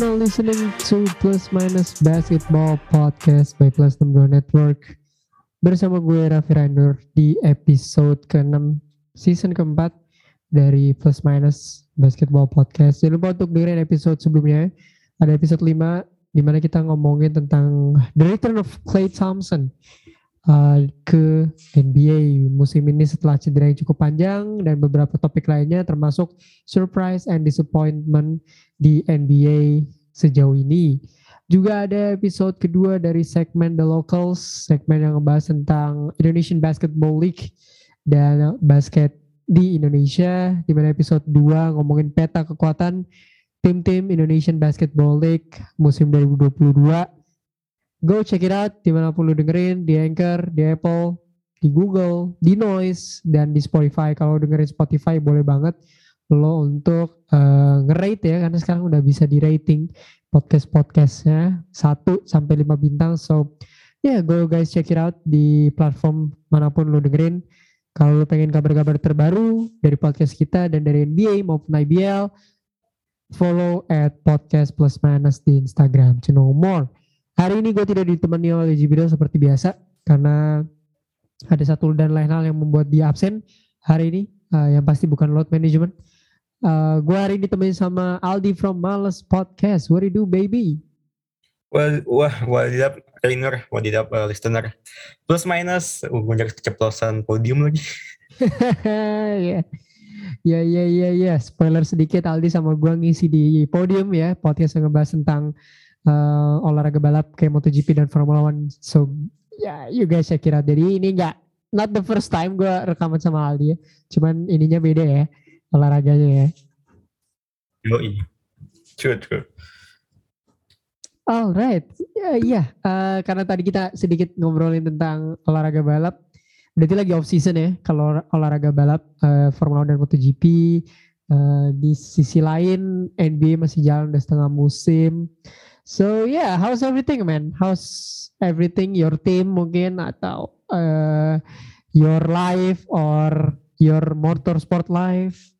Now listening to Plus Minus Basketball Podcast by Plus 62 Network bersama gue Raffi Rainer di episode ke-6 season keempat dari Plus Minus Basketball Podcast. Jangan lupa untuk dengerin episode sebelumnya. Ada episode 5 di mana kita ngomongin tentang the return of Klay Thompson uh, ke NBA musim ini setelah cedera yang cukup panjang dan beberapa topik lainnya termasuk surprise and disappointment di NBA sejauh ini. Juga ada episode kedua dari segmen The Locals, segmen yang ngebahas tentang Indonesian Basketball League dan basket di Indonesia, di mana episode 2 ngomongin peta kekuatan tim-tim Indonesian Basketball League musim 2022. Go check it out di mana pun lu dengerin, di Anchor, di Apple, di Google, di Noise, dan di Spotify. Kalau dengerin Spotify boleh banget lo untuk uh, nge-rate ya, karena sekarang udah bisa di rating podcast-podcastnya 1 sampai 5 bintang. So yeah, go guys check it out di platform mana pun lo dengerin. Kalau lo pengen kabar-kabar terbaru dari podcast kita dan dari NBA maupun IBL, follow at podcast plus minus di Instagram to know more. Hari ini gue tidak ditemani oleh Jibril seperti biasa karena ada satu dan lain hal yang membuat dia absen hari ini uh, yang pasti bukan load management. Uh, gue hari ini ditemenin sama Aldi from Males Podcast. What do you do, baby? Well, wah, wadidap trainer, wadidap uh, listener. Plus minus, uh, gue keceplosan podium lagi. yeah. Ya ya ya ya, spoiler sedikit Aldi sama gua ngisi di podium ya, podcast yang ngebahas tentang uh, olahraga balap kayak MotoGP dan Formula One. So ya yeah, you guys it out. Jadi ini enggak not the first time gua rekaman sama Aldi ya. Cuman ininya beda ya olahraganya ya. Yo iya. True true. Alright, ya, yeah. uh, karena tadi kita sedikit ngobrolin tentang olahraga balap, berarti lagi off season ya kalau olahraga balap uh, Formula 1 dan MotoGP uh, di sisi lain NBA masih jalan udah setengah musim so yeah how's everything man? How's everything your team mungkin atau uh, your life or your motorsport life?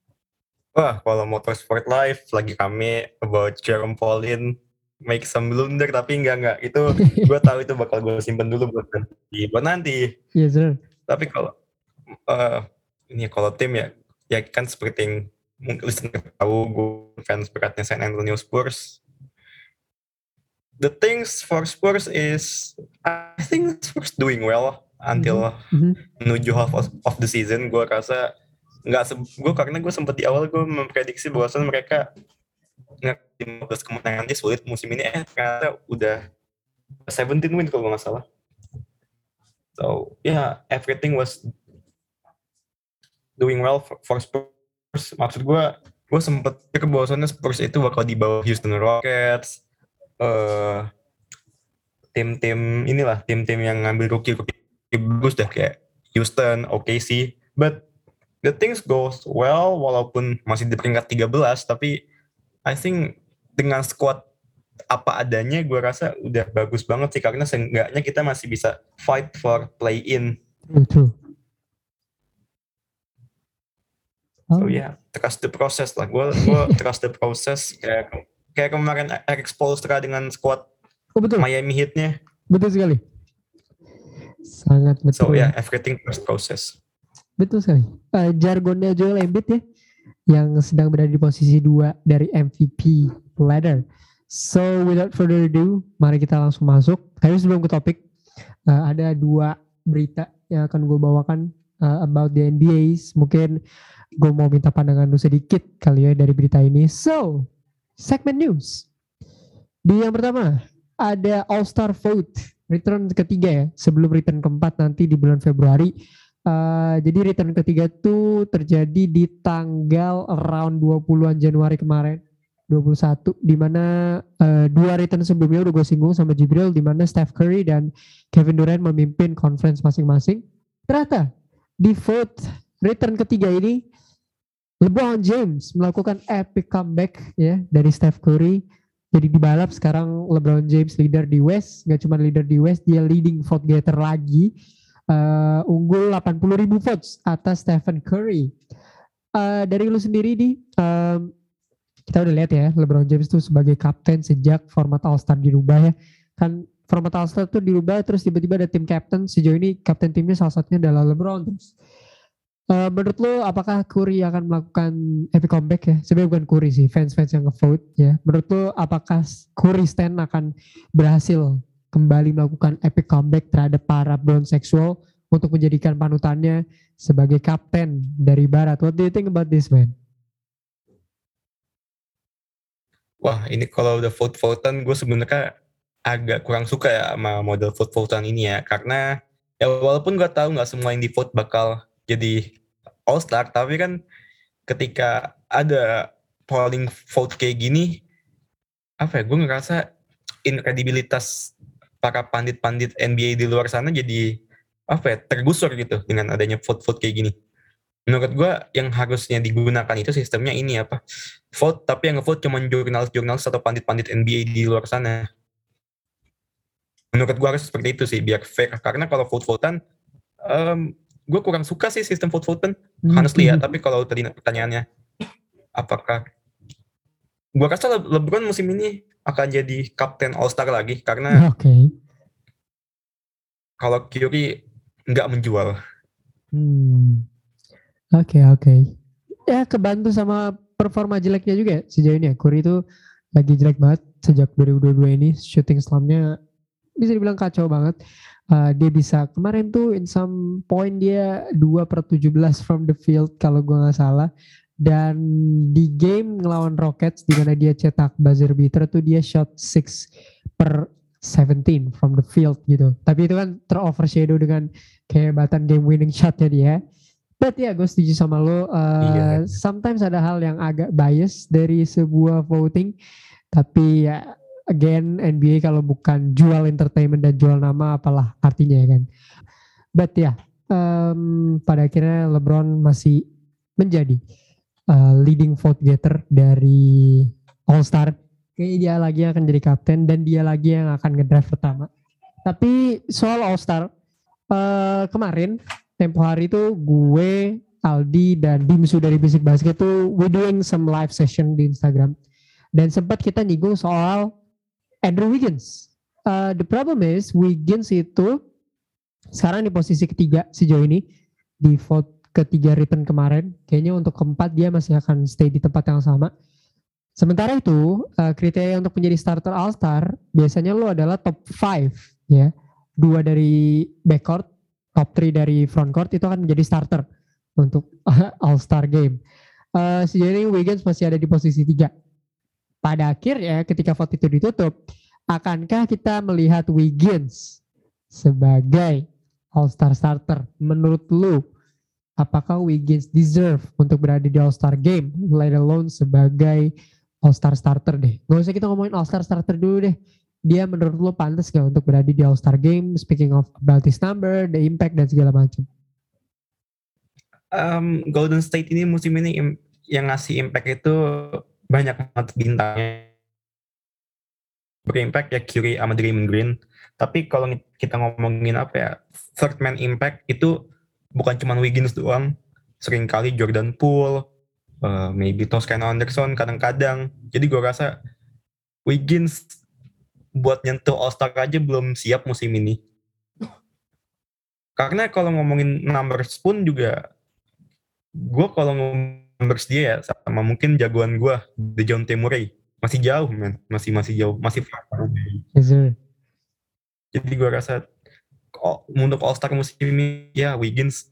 Wah, kalau motorsport life lagi kami about Jerome Pauline make some blunder tapi enggak enggak. Itu gue tahu itu bakal gue simpen dulu buat nanti buat nanti. Yes sir. Tapi kalau uh, ini kalau tim ya ya kan seperti yang mungkin listener tahu gue fans beratnya San Antonio Spurs the things for Spurs is I think Spurs doing well until mm-hmm. menuju half of, of the season gue rasa nggak gue karena gue sempat di awal gue memprediksi bahwasan mereka nggak 15 kemenangan dia sulit musim ini eh ternyata udah 17 win kalau nggak salah So yeah, everything was doing well for, for Spurs. Maksud gue, gue sempet pikir bahwasannya Spurs itu bakal di bawah Houston Rockets, uh, tim-tim inilah, tim-tim yang ngambil rookie-rookie bagus dah kayak Houston, OKC. But the things goes well walaupun masih di peringkat 13 tapi I think dengan squad apa adanya gue rasa udah bagus banget sih karena seenggaknya kita masih bisa fight for play in. Betul. So ya, yeah, trust the process lah. Gue gue trust the process kayak kayak kemarin Eric Spoelstra dengan squad oh, betul. Miami Heat-nya. Betul sekali. Sangat betul. So ya, yeah, everything trust process. Betul sekali. Uh, jargonnya Joel Embiid ya, yang sedang berada di posisi dua dari MVP ladder. So without further ado, mari kita langsung masuk. Tapi sebelum ke topik, uh, ada dua berita yang akan gue bawakan uh, about the NBA. Mungkin gue mau minta pandangan lu sedikit kali ya dari berita ini. So, segment news. Di yang pertama, ada All Star Vote, return ketiga ya, sebelum return keempat nanti di bulan Februari. Uh, jadi return ketiga tuh terjadi di tanggal around 20-an Januari kemarin 21 di mana uh, dua return sebelumnya udah gue singgung sama Jibril di mana Steph Curry dan Kevin Durant memimpin conference masing-masing. Ternyata di vote return ketiga ini LeBron James melakukan epic comeback ya dari Steph Curry. Jadi di balap sekarang LeBron James leader di West, nggak cuma leader di West, dia leading vote getter lagi. Uh, unggul 80 ribu votes atas Stephen Curry. Uh, dari lu sendiri di um, kita udah lihat ya LeBron James tuh sebagai kapten sejak format All Star dirubah ya. Kan format All Star tuh dirubah terus tiba-tiba ada tim captain sejauh ini kapten timnya salah satunya adalah LeBron terus Uh, menurut lo apakah Curry akan melakukan epic comeback ya? Sebenarnya bukan Curry sih, fans-fans yang nge-vote ya. Menurut lo apakah Curry Stan akan berhasil kembali melakukan epic comeback terhadap para brown sexual untuk menjadikan panutannya sebagai kapten dari Barat? What do you think about this man? Wah ini kalau udah vote-votean gue sebenarnya agak kurang suka ya sama model vote-votean ini ya. Karena ya walaupun gue tahu nggak semua yang di vote bakal jadi All Star tapi kan ketika ada polling vote kayak gini apa ya gue ngerasa inkredibilitas para pandit-pandit NBA di luar sana jadi apa ya tergusur gitu dengan adanya vote-vote kayak gini. Menurut gue yang harusnya digunakan itu sistemnya ini apa vote tapi yang ngevote cuma jurnalis-jurnalis atau pandit-pandit NBA di luar sana. Menurut gue harus seperti itu sih biar fair. Karena kalau vote-votean um, gue kurang suka sih sistem vote voten hmm. honestly ya tapi kalau tadi pertanyaannya apakah gue rasa Le LeBron musim ini akan jadi kapten All Star lagi karena okay. kalau Curry nggak menjual. Hmm. Oke okay, oke. Okay. Ya kebantu sama performa jeleknya juga ya sejauh ini ya. Curry itu lagi jelek banget sejak 2022 ini shooting slamnya bisa dibilang kacau banget uh, dia bisa kemarin tuh in some point dia 2 per 17 from the field kalau gue nggak salah dan di game ngelawan Rockets di mana dia cetak buzzer beater tuh dia shot 6 per 17 from the field gitu. Tapi itu kan terovershadow dengan kehebatan game winning shotnya dia. But ya yeah, gue setuju sama lo. Uh, iya. Sometimes ada hal yang agak bias dari sebuah voting. Tapi ya again NBA kalau bukan jual entertainment dan jual nama apalah artinya ya kan. But ya yeah, um, pada akhirnya LeBron masih menjadi uh, leading vote getter dari All Star. Kayaknya dia lagi akan jadi kapten dan dia lagi yang akan ngedraft pertama. Tapi soal All Star uh, kemarin tempo hari itu gue Aldi dan Dimsu dari Basic Basket tuh we doing some live session di Instagram dan sempat kita nyinggung soal Andrew Wiggins. Uh, the problem is Wiggins itu sekarang di posisi ketiga sejauh ini di vote ketiga return kemarin. Kayaknya untuk keempat dia masih akan stay di tempat yang sama. Sementara itu uh, kriteria untuk menjadi starter All Star biasanya lo adalah top 5 ya. Dua dari backcourt, top 3 dari frontcourt itu akan menjadi starter untuk All Star game. Uh, sejauh ini Wiggins masih ada di posisi tiga pada akhirnya ketika vote itu ditutup, akankah kita melihat Wiggins sebagai All-Star starter? Menurut lu, apakah Wiggins deserve untuk berada di All-Star game, let alone sebagai All-Star starter deh? Gak usah kita ngomongin All-Star starter dulu deh. Dia menurut lu pantas gak untuk berada di All-Star game, speaking of about his number, the impact, dan segala macam? Um, Golden State ini musim ini yang ngasih impact itu banyak banget bintangnya berimpact ya Curry sama Draymond Green. Tapi kalau kita ngomongin apa ya, third man impact itu bukan cuma Wiggins doang. Seringkali Jordan Poole, uh, maybe Toscano Anderson kadang-kadang. Jadi gue rasa Wiggins buat nyentuh All-Star aja belum siap musim ini. Karena kalau ngomongin numbers pun juga, gue kalau ngomong numbers dia ya sama mungkin jagoan gue John Murray. Masih jauh man masih masih jauh. Masih far yes, sir. jadi gue rasa oh, untuk All Star musim ini ya Wiggins.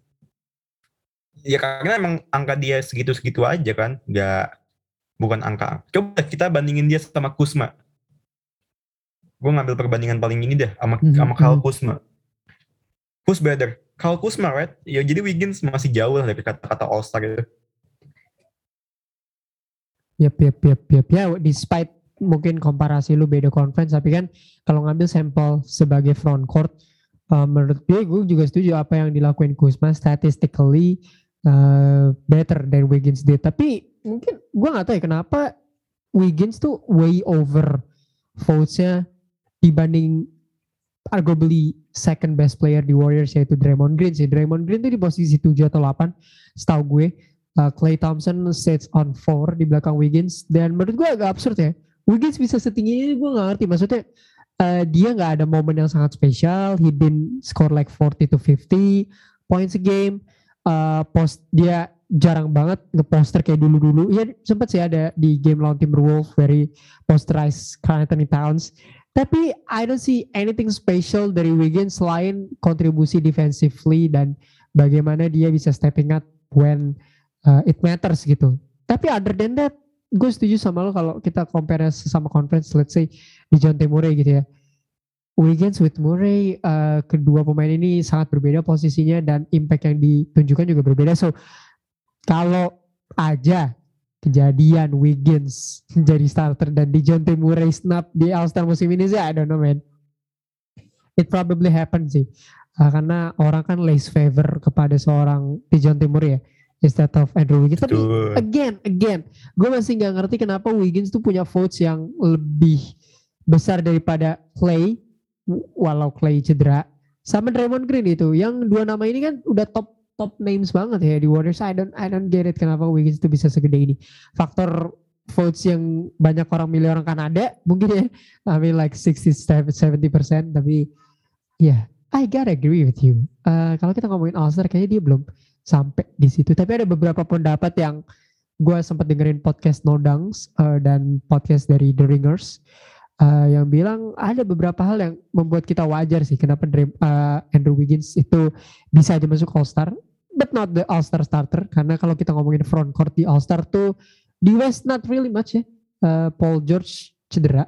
Ya karena emang angka dia segitu-segitu aja kan. Nggak bukan angka. Coba kita bandingin dia sama Kusma gue ngambil perbandingan paling ini deh sama mm -hmm. sama Kyle Kusma who's better Kyle Kusma right? Ya jadi Wiggins masih jauh lah dari kata-kata All Star itu Yap, yap, yap, yap. Ya, despite mungkin komparasi lu beda conference, tapi kan kalau ngambil sampel sebagai front court, uh, menurut gue, gue juga setuju apa yang dilakuin Kuzma statistically uh, better than Wiggins did. Tapi mungkin gue gak tahu ya kenapa Wiggins tuh way over votes-nya dibanding arguably second best player di Warriors yaitu Draymond Green sih. Draymond Green tuh di posisi 7 atau 8 setahu gue Uh, Clay Thompson sits on 4 di belakang Wiggins dan menurut gue agak absurd ya. Wiggins bisa setinggi ini gue gak ngerti maksudnya uh, dia nggak ada momen yang sangat spesial. He didn't score like 40 to 50 points a game. Uh, post dia jarang banget ngeposter kayak dulu-dulu. Ya sempat sih ada di game lawan Timberwolves very posterized Carl Anthony Towns. Tapi I don't see anything special dari Wiggins selain kontribusi defensively dan bagaimana dia bisa stepping up when uh, it matters gitu. Tapi other than that, gue setuju sama lo kalau kita compare sama conference, let's say di John Murray gitu ya. Wiggins with Murray, uh, kedua pemain ini sangat berbeda posisinya dan impact yang ditunjukkan juga berbeda. So kalau aja kejadian Wiggins jadi starter dan di John Murray snap di All Star musim ini sih I don't know man. It probably happen sih. Uh, karena orang kan less favor kepada seorang Dijon Timur ya instead of Andrew Wiggins. Tapi again, again, gue masih nggak ngerti kenapa Wiggins tuh punya votes yang lebih besar daripada Clay, walau Clay cedera, sama Draymond Green itu. Yang dua nama ini kan udah top top names banget ya di Warriors. I don't I don't get it kenapa Wiggins itu bisa segede ini. Faktor votes yang banyak orang milih orang Kanada mungkin ya. I mean like 60 70% tapi ya yeah, I gotta agree with you. Uh, kalau kita ngomongin All Star kayaknya dia belum sampai di situ. Tapi ada beberapa pendapat yang gue sempat dengerin podcast No Dunks uh, dan podcast dari The Ringers uh, yang bilang ada beberapa hal yang membuat kita wajar sih kenapa uh, Andrew Wiggins itu bisa aja masuk All Star but not the All-Star starter karena kalau kita ngomongin front court di All-Star tuh di West not really much ya. Uh, Paul George cedera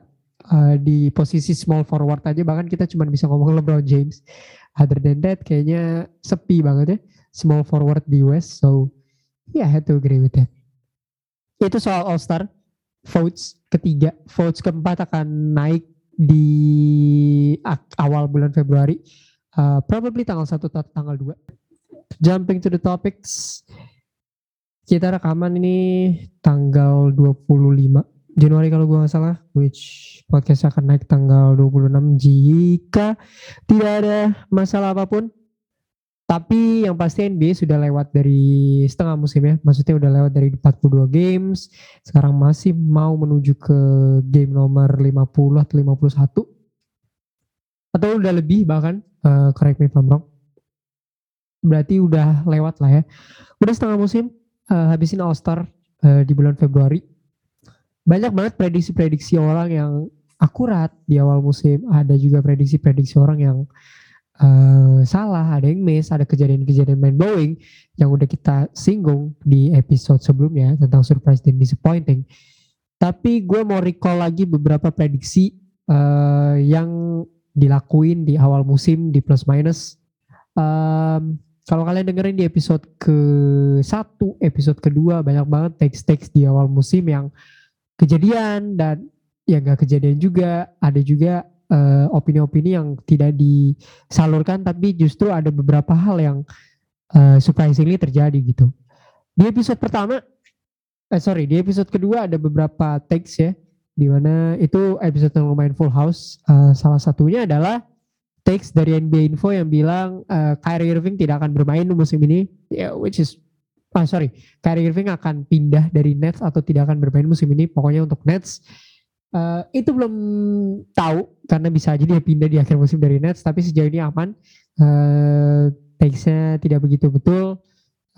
uh, di posisi small forward aja bahkan kita cuma bisa ngomong LeBron James. Other than that kayaknya sepi banget ya small forward di West. So yeah, I had to agree with that. Itu soal All-Star. Votes ketiga, votes keempat akan naik di awal bulan Februari. Uh, probably tanggal 1 atau tanggal 2 jumping to the topics. Kita rekaman ini tanggal 25 Januari kalau gue gak salah, which podcast akan naik tanggal 26 jika tidak ada masalah apa pun. Tapi yang pasti NBA sudah lewat dari setengah musim ya. Maksudnya udah lewat dari 42 games. Sekarang masih mau menuju ke game nomor 50 atau 51. Atau udah lebih bahkan. Uh, correct me if I'm wrong berarti udah lewat lah ya. Udah setengah musim uh, habisin All Star uh, di bulan Februari. Banyak banget prediksi-prediksi orang yang akurat di awal musim. Ada juga prediksi-prediksi orang yang uh, salah, ada yang miss, ada kejadian-kejadian main blowing yang udah kita singgung di episode sebelumnya tentang surprise dan disappointing. Tapi gue mau recall lagi beberapa prediksi uh, yang dilakuin di awal musim di plus minus. Um, kalau kalian dengerin di episode ke satu, episode kedua banyak banget teks-teks di awal musim yang kejadian dan ya nggak kejadian juga. Ada juga uh, opini-opini yang tidak disalurkan tapi justru ada beberapa hal yang uh, surprisingly terjadi gitu. Di episode pertama, eh sorry di episode kedua ada beberapa teks ya, di mana itu episode yang lumayan full house. Uh, salah satunya adalah takes dari NBA Info yang bilang uh, Kyrie Irving tidak akan bermain musim ini, yeah, which is ah sorry, Kyrie Irving akan pindah dari Nets atau tidak akan bermain musim ini, pokoknya untuk Nets. Uh, itu belum tahu karena bisa aja dia pindah di akhir musim dari Nets, tapi sejauh ini aman. Uh, takesnya tidak begitu betul.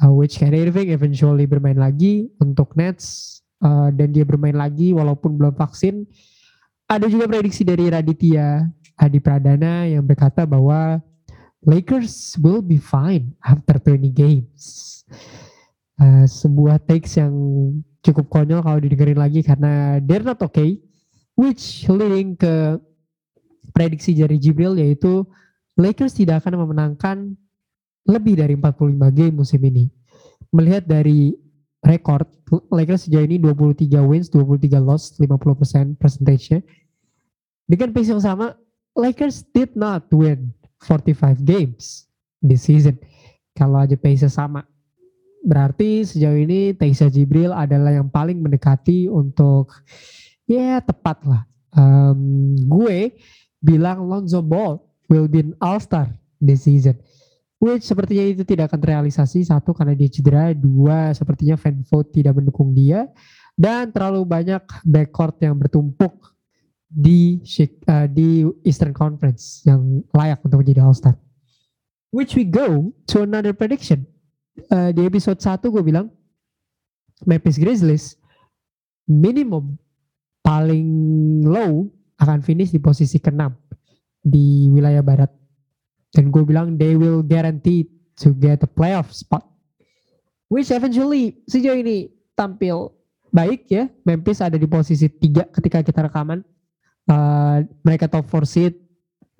Uh, which Kyrie Irving eventually bermain lagi untuk Nets uh, dan dia bermain lagi walaupun belum vaksin. Ada juga prediksi dari Raditya Adi Pradana yang berkata bahwa Lakers will be fine after 20 games. Uh, sebuah takes yang cukup konyol kalau didengerin lagi karena they're not okay. Which leading ke prediksi dari Jibril yaitu Lakers tidak akan memenangkan lebih dari 45 game musim ini. Melihat dari rekor Lakers sejauh ini 23 wins, 23 loss, 50% percentage-nya. Dengan pace yang sama, Lakers did not win 45 games this season. Kalau aja pace sama. Berarti sejauh ini Taisa Jibril adalah yang paling mendekati untuk ya tepat lah. Um, gue bilang Lonzo Ball will be an all-star this season. which sepertinya itu tidak akan terrealisasi. Satu karena dia cedera. Dua sepertinya fan vote tidak mendukung dia. Dan terlalu banyak backcourt yang bertumpuk di uh, di Eastern Conference yang layak untuk menjadi All Star which we go to another prediction. Uh, di episode 1 gue bilang Memphis Grizzlies minimum paling low akan finish di posisi ke-6 di wilayah barat. Dan gue bilang they will guarantee to get a playoff spot. Which eventually sejauh ini tampil baik ya. Memphis ada di posisi 3 ketika kita rekaman. Uh, mereka top 4 seed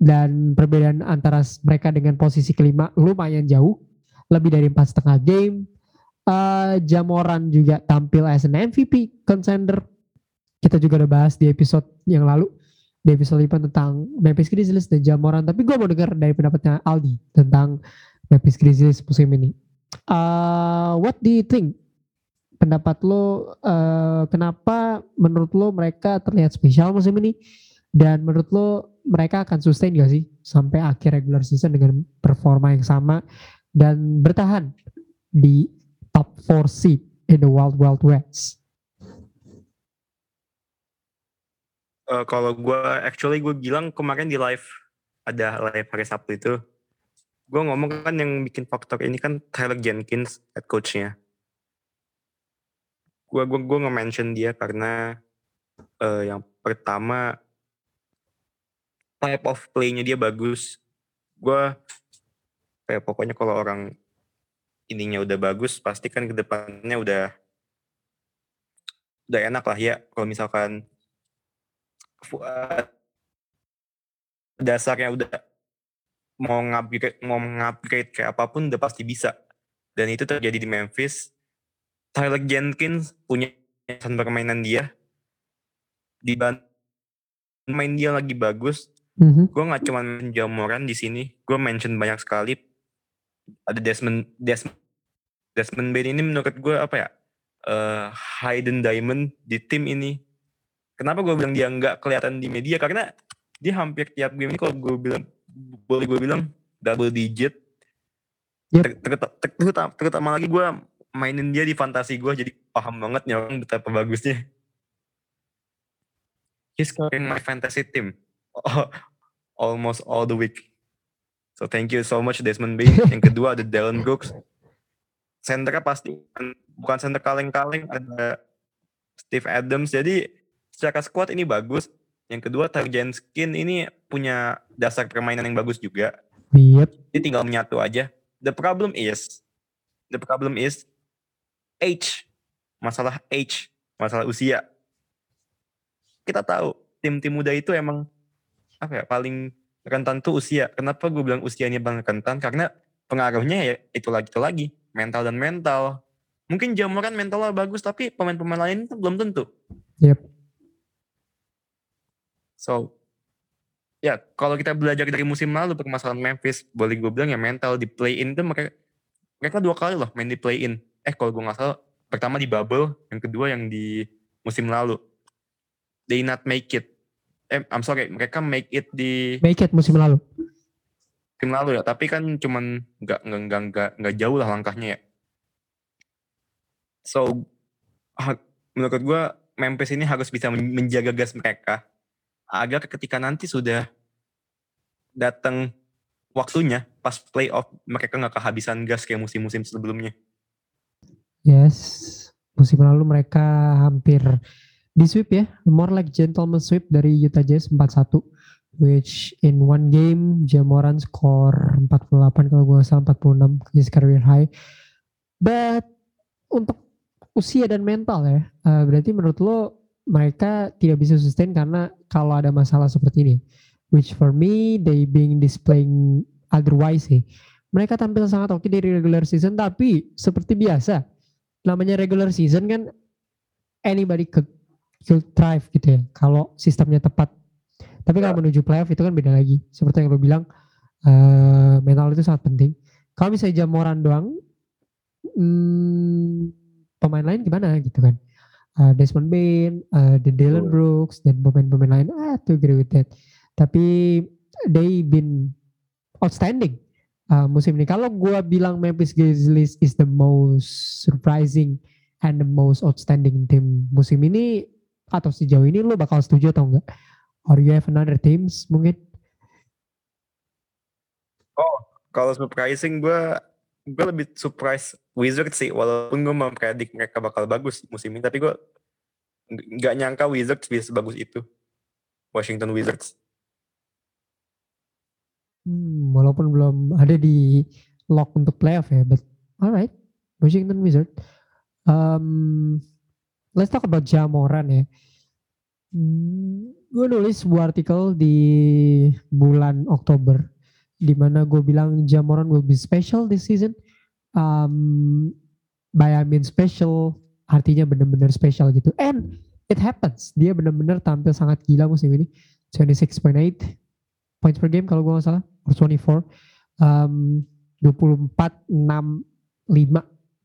dan perbedaan antara mereka dengan posisi kelima lumayan jauh. Lebih dari empat setengah game. Uh, Jamoran juga tampil as an MVP contender. Kita juga udah bahas di episode yang lalu Davis Sullivan tentang Memphis Grizzlies dan Jamoran. Tapi gue mau dengar dari pendapatnya Aldi tentang Memphis Grizzlies musim ini. Uh, what do you think? Pendapat lo uh, kenapa menurut lo mereka terlihat spesial musim ini? Dan menurut lo mereka akan sustain gak sih sampai akhir regular season dengan performa yang sama dan bertahan di top 4 seed in the Wild Wild West? Uh, kalau gue actually gue bilang kemarin di live ada live hari Sabtu itu gue ngomong kan yang bikin faktor ini kan Tyler Jenkins head coachnya. Gue gue gue nge-mention dia karena uh, yang pertama type of play-nya dia bagus. Gue kayak pokoknya kalau orang ininya udah bagus pasti kan ke depannya udah udah enak lah ya. Kalau misalkan dasarnya udah mau ngupgrade mau ngupgrade kayak apa pun udah pasti bisa. Dan itu terjadi di Memphis. Tyler Jenkins punya permainan dia. Di main dia lagi bagus. Mm-hmm. gue nggak cuma menjamuran di sini gue mention banyak sekali. Ada Desmond Desmond Desmond Bain ini menurut gue apa ya uh, hidden diamond di tim ini Kenapa gue bilang dia nggak kelihatan di media? Karena dia hampir tiap game ini kalau gue bilang boleh gue bilang double digit. Yep. Terutama, terutama lagi gue mainin dia di fantasi gue jadi paham banget nih orang betapa bagusnya. He's carrying my fantasy team almost all the week. So thank you so much Desmond Bain. Yang kedua ada Dylan Brooks. Senternya pasti bukan center kaleng-kaleng ada Steve Adams. Jadi secara squad ini bagus. Yang kedua Skin ini punya dasar permainan yang bagus juga. Yep. Dia tinggal menyatu aja. The problem is, the problem is age, masalah age, masalah usia. Kita tahu tim-tim muda itu emang apa ya paling rentan tuh usia. Kenapa gue bilang usianya bang rentan? Karena pengaruhnya ya itu lagi itu lagi mental dan mental. Mungkin jamuran mentalnya bagus tapi pemain-pemain lain itu belum tentu. Yep. So, ya kalau kita belajar dari musim lalu permasalahan Memphis, boleh gue bilang ya mental di play in itu mereka mereka dua kali loh main di play in. Eh kalau gue nggak salah, pertama di bubble, yang kedua yang di musim lalu. They not make it. Eh, I'm sorry, mereka make it di make it musim lalu. Musim lalu ya, tapi kan cuman nggak nggak nggak nggak nggak jauh lah langkahnya ya. So, menurut gue Memphis ini harus bisa menjaga gas mereka agar ketika nanti sudah datang waktunya pas playoff mereka nggak kehabisan gas kayak musim-musim sebelumnya. Yes, musim lalu mereka hampir di sweep ya, more like gentleman sweep dari Utah Jazz 4-1 which in one game Jamoran skor 48 kalau gue salah 46 his career high. But untuk usia dan mental ya, uh, berarti menurut lo mereka tidak bisa sustain karena kalau ada masalah seperti ini. Which for me they being displaying otherwise sih. Mereka tampil sangat oke dari regular season tapi seperti biasa namanya regular season kan anybody could, could thrive gitu ya kalau sistemnya tepat. Tapi kalau ya. menuju playoff itu kan beda lagi. Seperti yang lo bilang uh, mental itu sangat penting. Kalau misalnya jamuran doang, hmm, pemain lain gimana gitu kan? Uh, Desmond Bain, uh, the Dylan Brooks dan pemain-pemain lain. Ah, to agree with that. Tapi they been outstanding uh, musim ini. Kalau gue bilang Memphis Grizzlies is the most surprising and the most outstanding team musim ini atau sejauh ini lo bakal setuju atau enggak? Or you have another teams mungkin? Oh, kalau surprising gue gue lebih surprise Wizards sih walaupun gue mempredik mereka bakal bagus musim ini tapi gue nggak nyangka Wizards bisa sebagus itu. Washington Wizards. Hmm, walaupun belum ada di lock untuk playoff ya but alright Washington Wizards um, let's talk about Jamoran ya. Hmm, gue nulis sebuah artikel di bulan Oktober di mana gue bilang Jamoran will be special this season. Um, by I mean special artinya benar-benar special gitu. And it happens. Dia benar-benar tampil sangat gila musim ini. 26.8 points per game kalau gue nggak salah. Or 24. Um, 24, 6, 5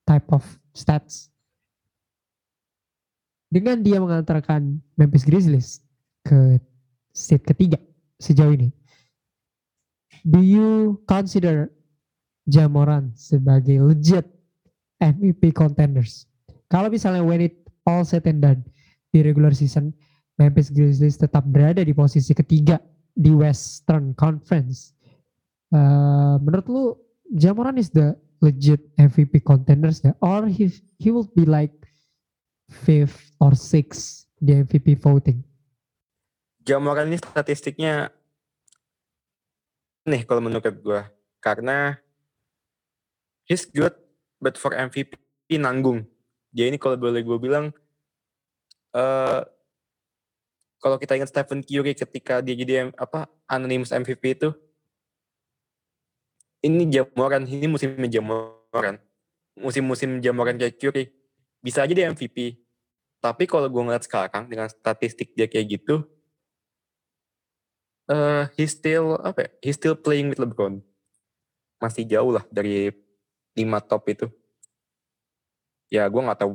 type of stats. Dengan dia mengantarkan Memphis Grizzlies ke seat ketiga sejauh ini do you consider Jamoran sebagai legit MVP contenders? Kalau misalnya when it all said and done di regular season, Memphis Grizzlies tetap berada di posisi ketiga di Western Conference. Uh, menurut lu Jamoran is the legit MVP contenders ya? Or he, he will be like fifth or sixth di MVP voting? Jamoran ini statistiknya nih kalau menurut gue karena he's good but for MVP nanggung. Dia ini kalau boleh gue bilang uh, kalau kita ingat Stephen Curry ketika dia jadi apa anonymous MVP itu ini jamuran ini musim jamuran musim-musim jamuran kayak Curry bisa aja dia MVP tapi kalau gue ngeliat sekarang dengan statistik dia kayak gitu uh, he's still apa ya? He's still playing with LeBron. Masih jauh lah dari lima top itu. Ya gue nggak tahu.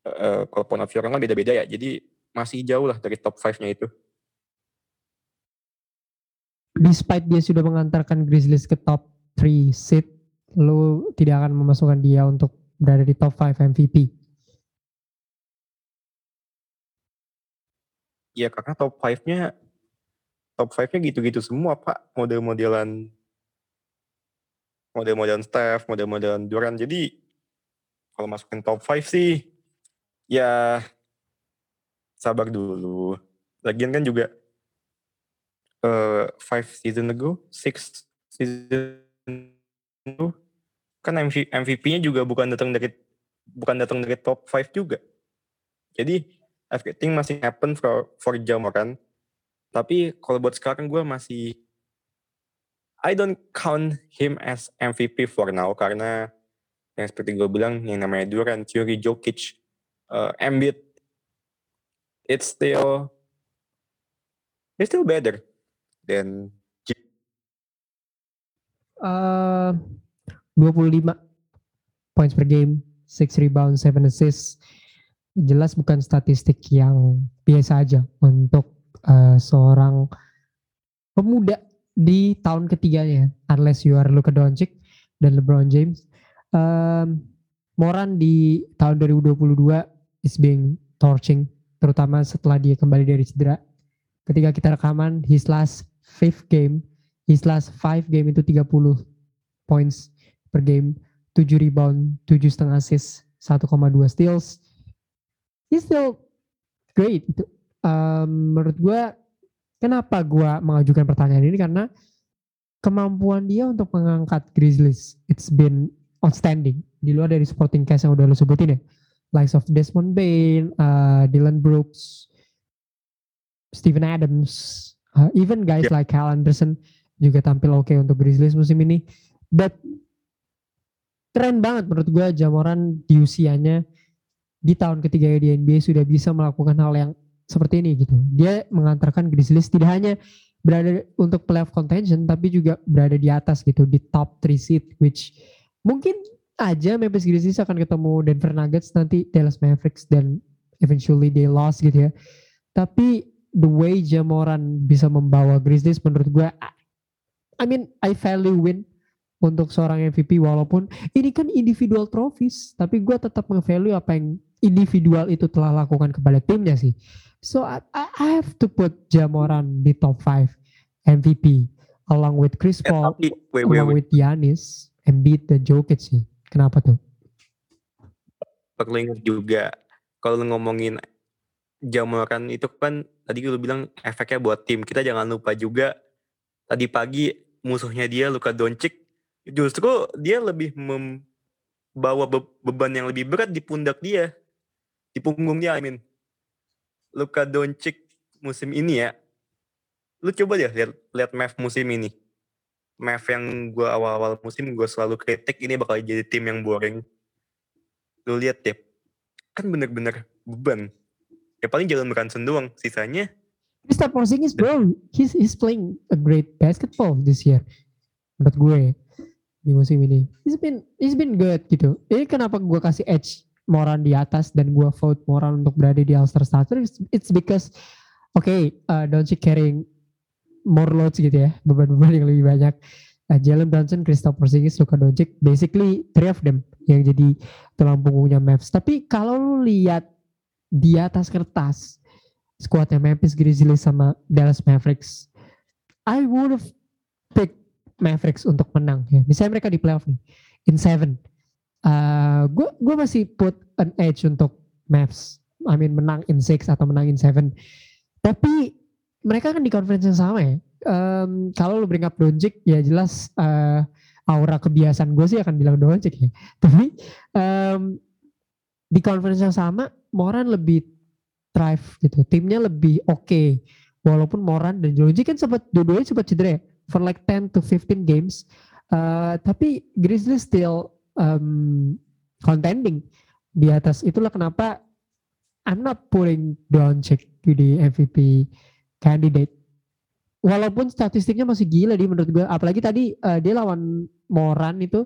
Uh, kalau point of view orang kan beda-beda ya. Jadi masih jauh lah dari top 5-nya itu. Despite dia sudah mengantarkan Grizzlies ke top 3 seat, lu tidak akan memasukkan dia untuk berada di top 5 MVP. Ya karena top 5-nya top 5-nya gitu-gitu semua pak. Model-modelan model-modelan staff model-modelan Duran jadi kalau masukin top 5 sih ya sabar dulu. Lagian kan juga uh, five season ago six season ago kan MVP-nya juga bukan datang dari bukan datang dari top 5 juga. Jadi everything masih happen for for Jamoran tapi kalau buat sekarang gue masih I don't count him as MVP for now karena yang seperti gue bilang yang namanya Durant, Curry, Jokic, uh, Embiid, it's still it's still better than uh, 25 points per game, 6 rebounds, 7 assists. Jelas bukan statistik yang biasa aja untuk uh, seorang pemuda di tahun ketiganya unless you are Luka Doncic dan LeBron James. Um, Moran di tahun 2022 is being torching terutama setelah dia kembali dari cedera. Ketika kita rekaman his last fifth game his last five game itu 30 points per game 7 rebound 7 setengah assist 1,2 steals. He's still great um, menurut gue kenapa gue mengajukan pertanyaan ini karena kemampuan dia untuk mengangkat Grizzlies it's been outstanding di luar dari supporting cast yang udah lo sebutin ya likes of Desmond Bain, uh, Dylan Brooks, Steven Adams, uh, even guys yeah. like Cal Anderson juga tampil oke okay untuk Grizzlies musim ini. But keren banget menurut gue Jamoran di usianya di tahun ketiga di NBA sudah bisa melakukan hal yang seperti ini gitu. Dia mengantarkan Grizzlies tidak hanya berada untuk playoff contention tapi juga berada di atas gitu di top 3 seed which mungkin aja Memphis Grizzlies akan ketemu Denver Nuggets nanti Dallas Mavericks dan eventually they lost gitu ya. Tapi the way Jamoran bisa membawa Grizzlies menurut gue I mean I value win untuk seorang MVP walaupun ini kan individual trophies tapi gue tetap nge-value apa yang individual itu telah lakukan kepada timnya sih so I, I have to put Jamoran di top 5 MVP along with Chris Ya, Paul tapi wait, wait, along wait. with Giannis Embiid dan Jokic sih kenapa tuh perlu ingat juga kalau ngomongin Jamoran itu kan tadi lu bilang efeknya buat tim. Kita jangan lupa juga tadi pagi musuhnya dia Luka Doncic justru dia lebih membawa be- beban yang lebih berat di pundak dia. Di punggung dia I mean. Luka Doncic musim ini ya. Lu coba deh lihat lihat Mavs musim ini. Mavs yang gua awal-awal musim gue selalu kritik ini bakal jadi tim yang boring. Lu lihat deh. Kan bener-bener beban. Ya paling Jalen Brunson doang sisanya. Kristaps Porzingis bro he's, he's playing a great basketball this year. Menurut gue di musim ini. He's been he's been good gitu. Ini kenapa gue kasih edge Moran di atas dan gue vote Moran untuk berada di All-Star starter it's, it's because oke okay, uh, Doncic carrying more loads gitu ya beban-beban yang lebih banyak. Uh, Jalen Brunson, Kristaps Porzingis, Luka Doncic basically three of them yang jadi tulang punggungnya Mavs. Tapi kalau lu lihat di atas kertas skuadnya Memphis Grizzlies sama Dallas Mavericks I would have picked Mavericks untuk menang ya. Misalnya mereka di playoff nih in seven gue gue masih put an edge untuk Mavs. I mean menang in six atau menang in seven. Tapi mereka kan di conference yang sama ya. Em, kalau lu bring up Doncic ya jelas eh, aura kebiasaan gue sih akan bilang Doncic ya. Tapi em, di conference yang sama Moran lebih thrive gitu. Timnya lebih oke. Walaupun Moran dan Doncic kan sempat dua-duanya sempat cedera ya, for like 10 to 15 games. Eh, tapi Grizzlies still um, contending. Di atas itulah kenapa I'm not putting Doncic di MVP candidate. Walaupun statistiknya masih gila di menurut gue apalagi tadi eh, dia lawan Moran itu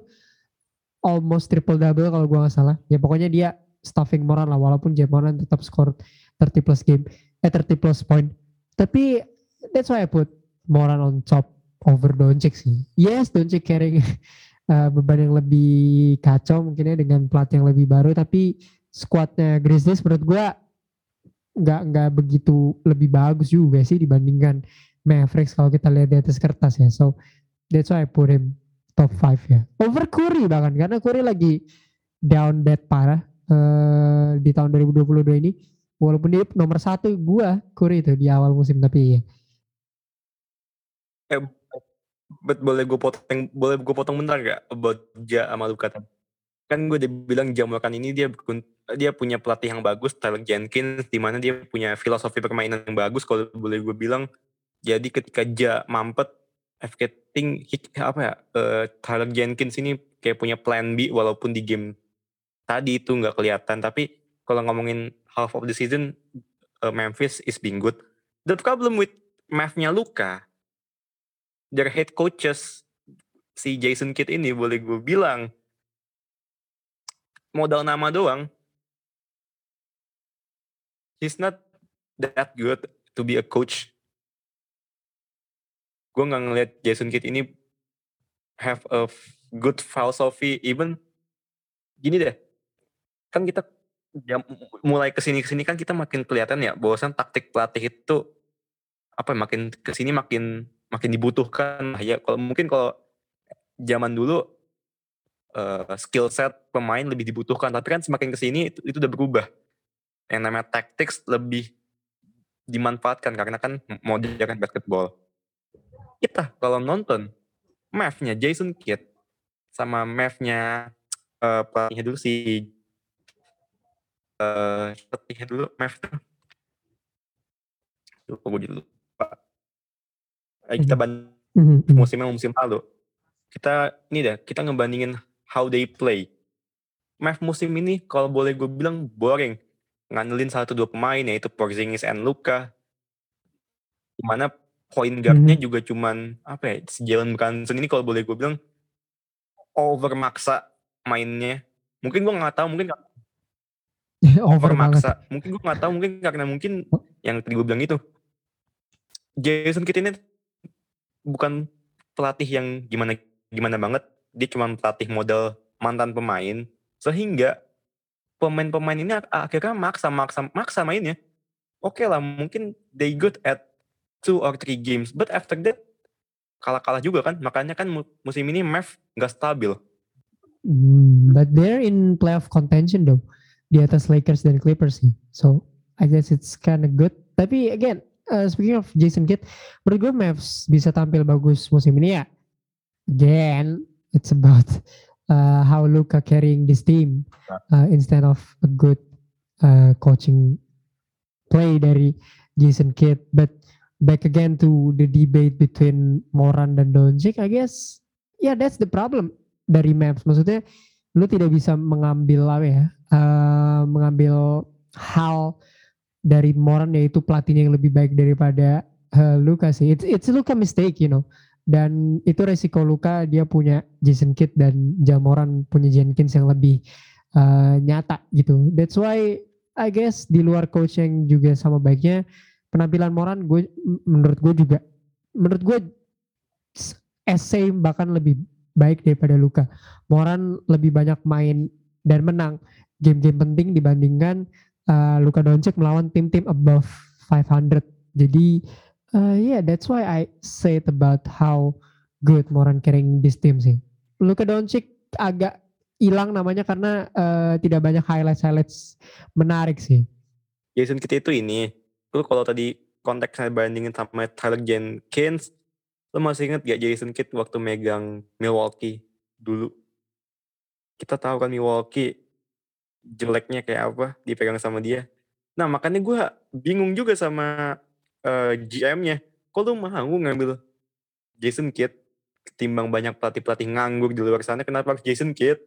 almost triple double kalau gue nggak salah. Ya pokoknya dia stuffing Moran lah walaupun Jay Moran tetap skor 30 plus game eh 30 plus point. Tapi that's why I put Moran on top over Doncic sih. Yes Doncic carrying eh, beban yang lebih kacau mungkinnya dengan pelatih yang lebih baru. Tapi squadnya Grizzlies menurut gue nggak nggak begitu lebih bagus juga sih dibandingkan Mavericks kalau kita lihat di atas kertas ya. So that's why I put him top 5 ya. Over Curry bahkan karena Curry lagi down bad parah eh, di tahun 2022 ini. Walaupun dia nomor satu gua Curry itu di awal musim tapi ya bet boleh gue potong boleh gue potong bentar gak about Ja sama Luka kan gue udah bilang Jamoran ini dia dia punya pelatih yang bagus Tyler Jenkins di mana dia punya filosofi permainan yang bagus kalau boleh gue bilang. Jadi ketika Ja mampet everything he- apa ya eh, Tyler Jenkins ini kayak punya plan B walaupun di game tadi itu nggak kelihatan. Tapi kalau ngomongin half of the season eh, Memphis is being good. The problem with Mavs-nya Luka their head coaches si Jason Kidd ini boleh gue bilang modal nama doang. He's not that good to be a coach. Gue nggak ngeliat Jason Kidd ini have a good philosophy even gini deh. Kan kita ya, mulai ke sini ke sini kan kita makin kelihatan ya bahwasan taktik pelatih itu apa ya, makin ke sini makin makin dibutuhkan ya. Kalau mungkin kalau zaman dulu eh, skill set pemain lebih dibutuhkan. Tapi kan semakin ke sini itu, itu udah berubah. Yang namanya tactics lebih dimanfaatkan karena kan modern basketball. Kita kalau nonton Mavs-nya Jason Kidd sama Mavs-nya eh, pelatihnya dulu si pelatihnya dulu Mavs tuh gue jadi lupa Eh, kita Mhm. banding Mhm, mhm. musim yang musim lalu. Kita ini deh, kita ngebandingin how they play. Mavs musim ini kalau boleh gue bilang boring. Ngandelin satu dua pemain yaitu Porzingis and Luka. Di mana point guardnya juga cuman apa ya, si Jalen Brunson ini kalau boleh gue bilang over maksa mainnya. Mungkin gue nggak tahu, mungkin over maksa. Mungkin gue nggak tahu, mungkin karena mungkin yang tadi gue bilang itu. Jason Kidd ini bukan pelatih yang gimana gimana banget, dia cuma pelatih model mantan pemain sehingga pemain-pemain ini ak- akhirnya maksa maksa maksa mainnya. Oke lah, mungkin they good at two or three games, but after that kalah-kalah juga kan. Makanya kan mu- musim ini Mavs nggak stabil. Hmm, but they're in playoff contention though di atas Lakers dan Clippers sih. So I guess it's kind of good. Tapi again, uh, speaking of Jason Kidd, menurut gue Mavs bisa tampil bagus musim ini ya. Again, it's about uh, how Luka carrying this team uh, instead of a good uh, coaching play dari Jason Kidd. But back again to the debate between Moran dan Doncic, I guess, yeah, that's the problem dari Mavs. Maksudnya lu tidak bisa mengambil apa ya, uh, mengambil hal dari Moran yaitu pelatihnya yang lebih baik daripada uh, Luka sih. It's it's Luka mistake, you know. Dan itu resiko Luka dia punya Jason Kidd dan Jamoran punya Jenkins yang lebih uh, nyata gitu. That's why I guess di luar coach yang juga sama baiknya penampilan Moran gue menurut gue juga menurut gue essay bahkan lebih baik daripada Luka. Moran lebih banyak main dan menang game-game penting dibandingkan uh, Luka Doncic melawan tim-tim above 500. Jadi uh, yeah, that's why I say it about how good Moran carrying this team sih. Luka Doncic agak hilang namanya karena uh, tidak banyak highlights-highlights menarik sih. Jason Kidd itu ini, lu kalau tadi konteksnya bandingin sama Tyler Jenkins, lu masih inget gak Jason Kidd waktu megang Milwaukee dulu? Kita tahu kan Milwaukee jeleknya kayak apa dipegang sama dia. Nah makanya gue bingung juga sama uh, GM-nya. Kok lu mau ngambil Jason Kidd ketimbang banyak pelatih-pelatih nganggur di luar sana, kenapa harus Jason Kidd?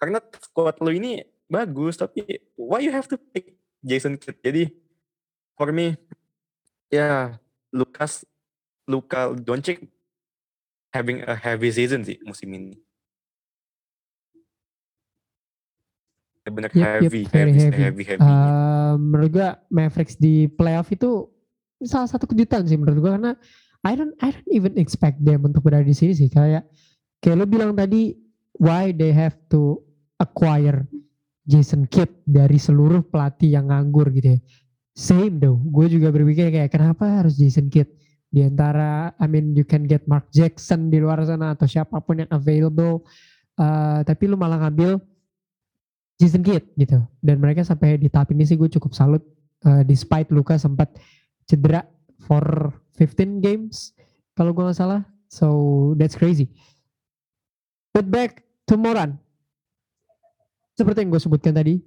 Karena squad lu ini bagus, tapi why you have to pick Jason Kidd? Jadi for me, ya Lukas, Luka Doncic having a heavy season sih musim ini. Bener Yep, yep, heavy, very heavy, heavy. heavy, heavy. Uh, menurut gua Mavericks di playoff itu salah satu kejutan sih menurut gua karena I don't I don't even expect them untuk berada di sini sih kayak kayak lo bilang tadi why they have to acquire Jason Kidd dari seluruh pelatih yang nganggur gitu ya. Same though, gue juga berpikir kayak kenapa harus Jason Kidd di antara I mean you can get Mark Jackson di luar sana atau siapa pun yang available uh, tapi lu malah ngambil Jason Kidd gitu. Dan mereka sampai di tahap ini sih gue cukup salut uh, despite Luka sempat cedera for 15 games kalau gue nggak salah. So that's crazy. But back to Moran. Seperti yang gue sebutkan tadi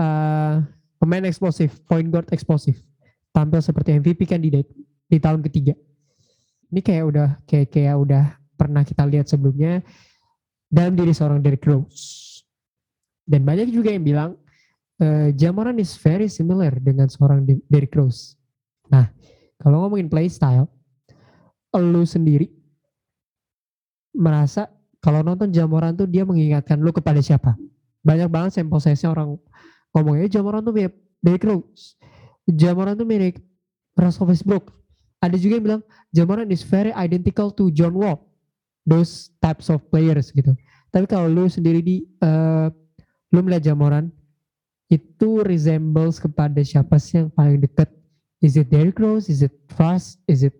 uh, pemain eksplosif point guard eksplosif tampil seperti MVP candidate di tahun ketiga. Ini kayak udah kayak kayak udah pernah kita lihat sebelumnya dalam diri seorang Derrick Rose dan banyak juga yang bilang uh, Jamoran is very similar dengan seorang Derrick Rose. Nah, kalau ngomongin play style, lu sendiri merasa kalau nonton Jamoran tuh dia mengingatkan lu kepada siapa? Banyak banget sampel size orang ngomongnya Jamoran tuh mirip Derrick Rose. Jamoran tuh mirip Russell Westbrook. Ada juga yang bilang Jamoran is very identical to John Wall. Those types of players gitu. Tapi kalau lu sendiri di uh, lu melihat Jamoran itu resembles kepada siapa sih yang paling dekat? Is it Derrick Rose? Is it Frost? Is it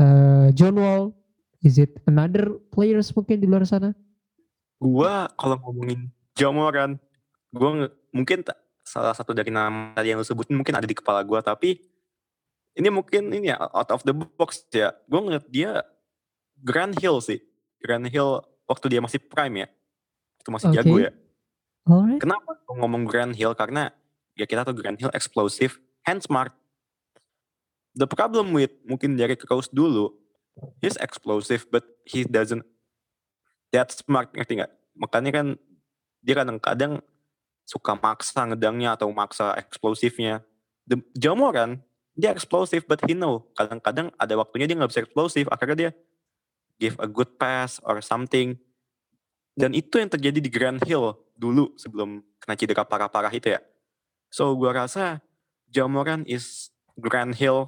uh, John Wall? Is it another players mungkin di luar sana? Gua kalau ngomongin Jamoran, gua mungkin salah satu dari nama tadi yang lu sebutin mungkin ada di kepala gua tapi ini mungkin ini ya out of the box ya. Gua ngeliat dia Grand Hill sih. Grand Hill waktu dia masih prime ya. Itu masih okay. jago ya. Alright. Kenapa gue ngomong Grand Hill? Karena ya kita tahu Grand Hill explosive and smart. The problem with mungkin Derrick Rose dulu, he's explosive but he doesn't that smart ngerti nggak? Makanya kan dia kadang-kadang suka maksa ngedangnya atau maksa eksplosifnya. The Jamoran dia explosive but he know kadang-kadang ada waktunya dia nggak bisa eksplosif akhirnya dia give a good pass or something dan itu yang terjadi di Grand Hill dulu sebelum kena cedera parah-parah itu ya. So gue rasa Jamoran is Grand Hill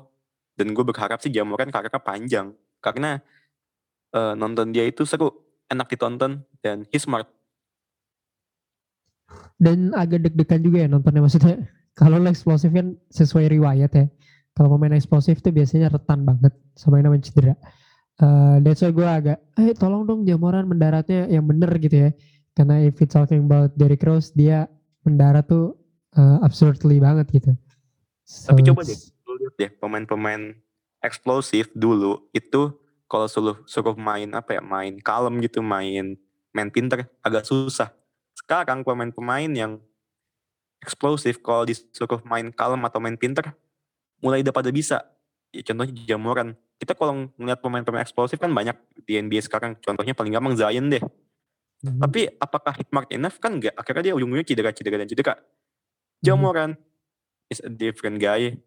dan gue berharap sih Jamoran karirnya panjang. Karena uh, nonton dia itu seru enak ditonton dan he's smart. Dan agak deg-degan juga ya nontonnya maksudnya kalau lo eksplosif kan sesuai riwayat ya. Kalau pemain eksplosif tuh biasanya retan banget sama yang namanya cedera uh, that's why gue agak eh tolong dong jamuran mendaratnya yang bener gitu ya. Karena if it's talking about Derrick Rose dia mendarat tuh uh, absurdly banget gitu. So, tapi coba deh lihat deh pemain-pemain eksplosif dulu itu kalau suruh suruh main apa ya main kalem gitu main main pinter agak susah. Sekarang pemain-pemain yang eksplosif kalau disuruh main kalem atau main pinter mulai udah pada bisa. Ya, contohnya jamuran kita kalau ngeliat pemain-pemain eksplosif kan banyak di NBA sekarang contohnya paling gampang Zion deh hmm. tapi apakah smart enough kan enggak akhirnya dia ujung-ujungnya cedera-cedera dan cedera mhm. jamuran hmm. is a different guy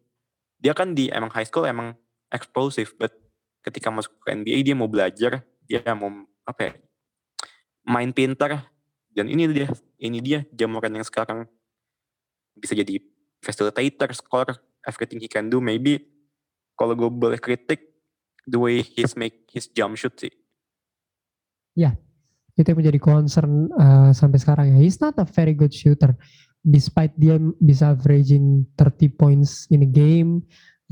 dia kan di emang high school emang eksplosif but ketika masuk ke NBA dia mau belajar dia mau apa ya main pintar dan ini dia ini dia Jamoran yang sekarang bisa jadi facilitator, score, everything he can do. Maybe kalau gue boleh kritik the way he's make his jump shoot sih. Ya, itu yang menjadi concern uh, sampai sekarang ya. He's not a very good shooter. Despite dia bisa averaging 30 points in a game,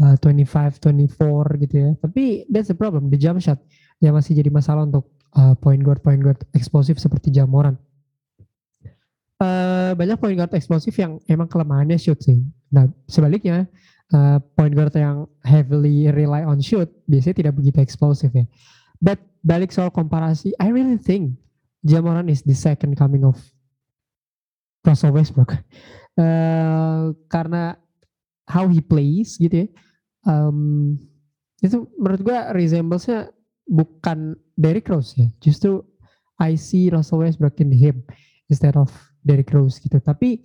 uh, 25, 24 gitu ya. Tapi that's the problem, the jump shot yang masih jadi masalah untuk uh, point guard point guard eksplosif seperti Jamoran uh, banyak point guard eksplosif yang emang kelemahannya shoot sih. Nah sebaliknya uh, point guard yang heavily rely on shoot biasanya tidak begitu eksplosif ya. But balik soal komparasi, I really think Jamoran is the second coming of Russell Westbrook. Uh, karena how he plays gitu ya. Um, itu menurut gue resemblance-nya bukan Derrick Rose ya. Justru I see Russell Westbrook in him instead of Derrick Rose gitu. Tapi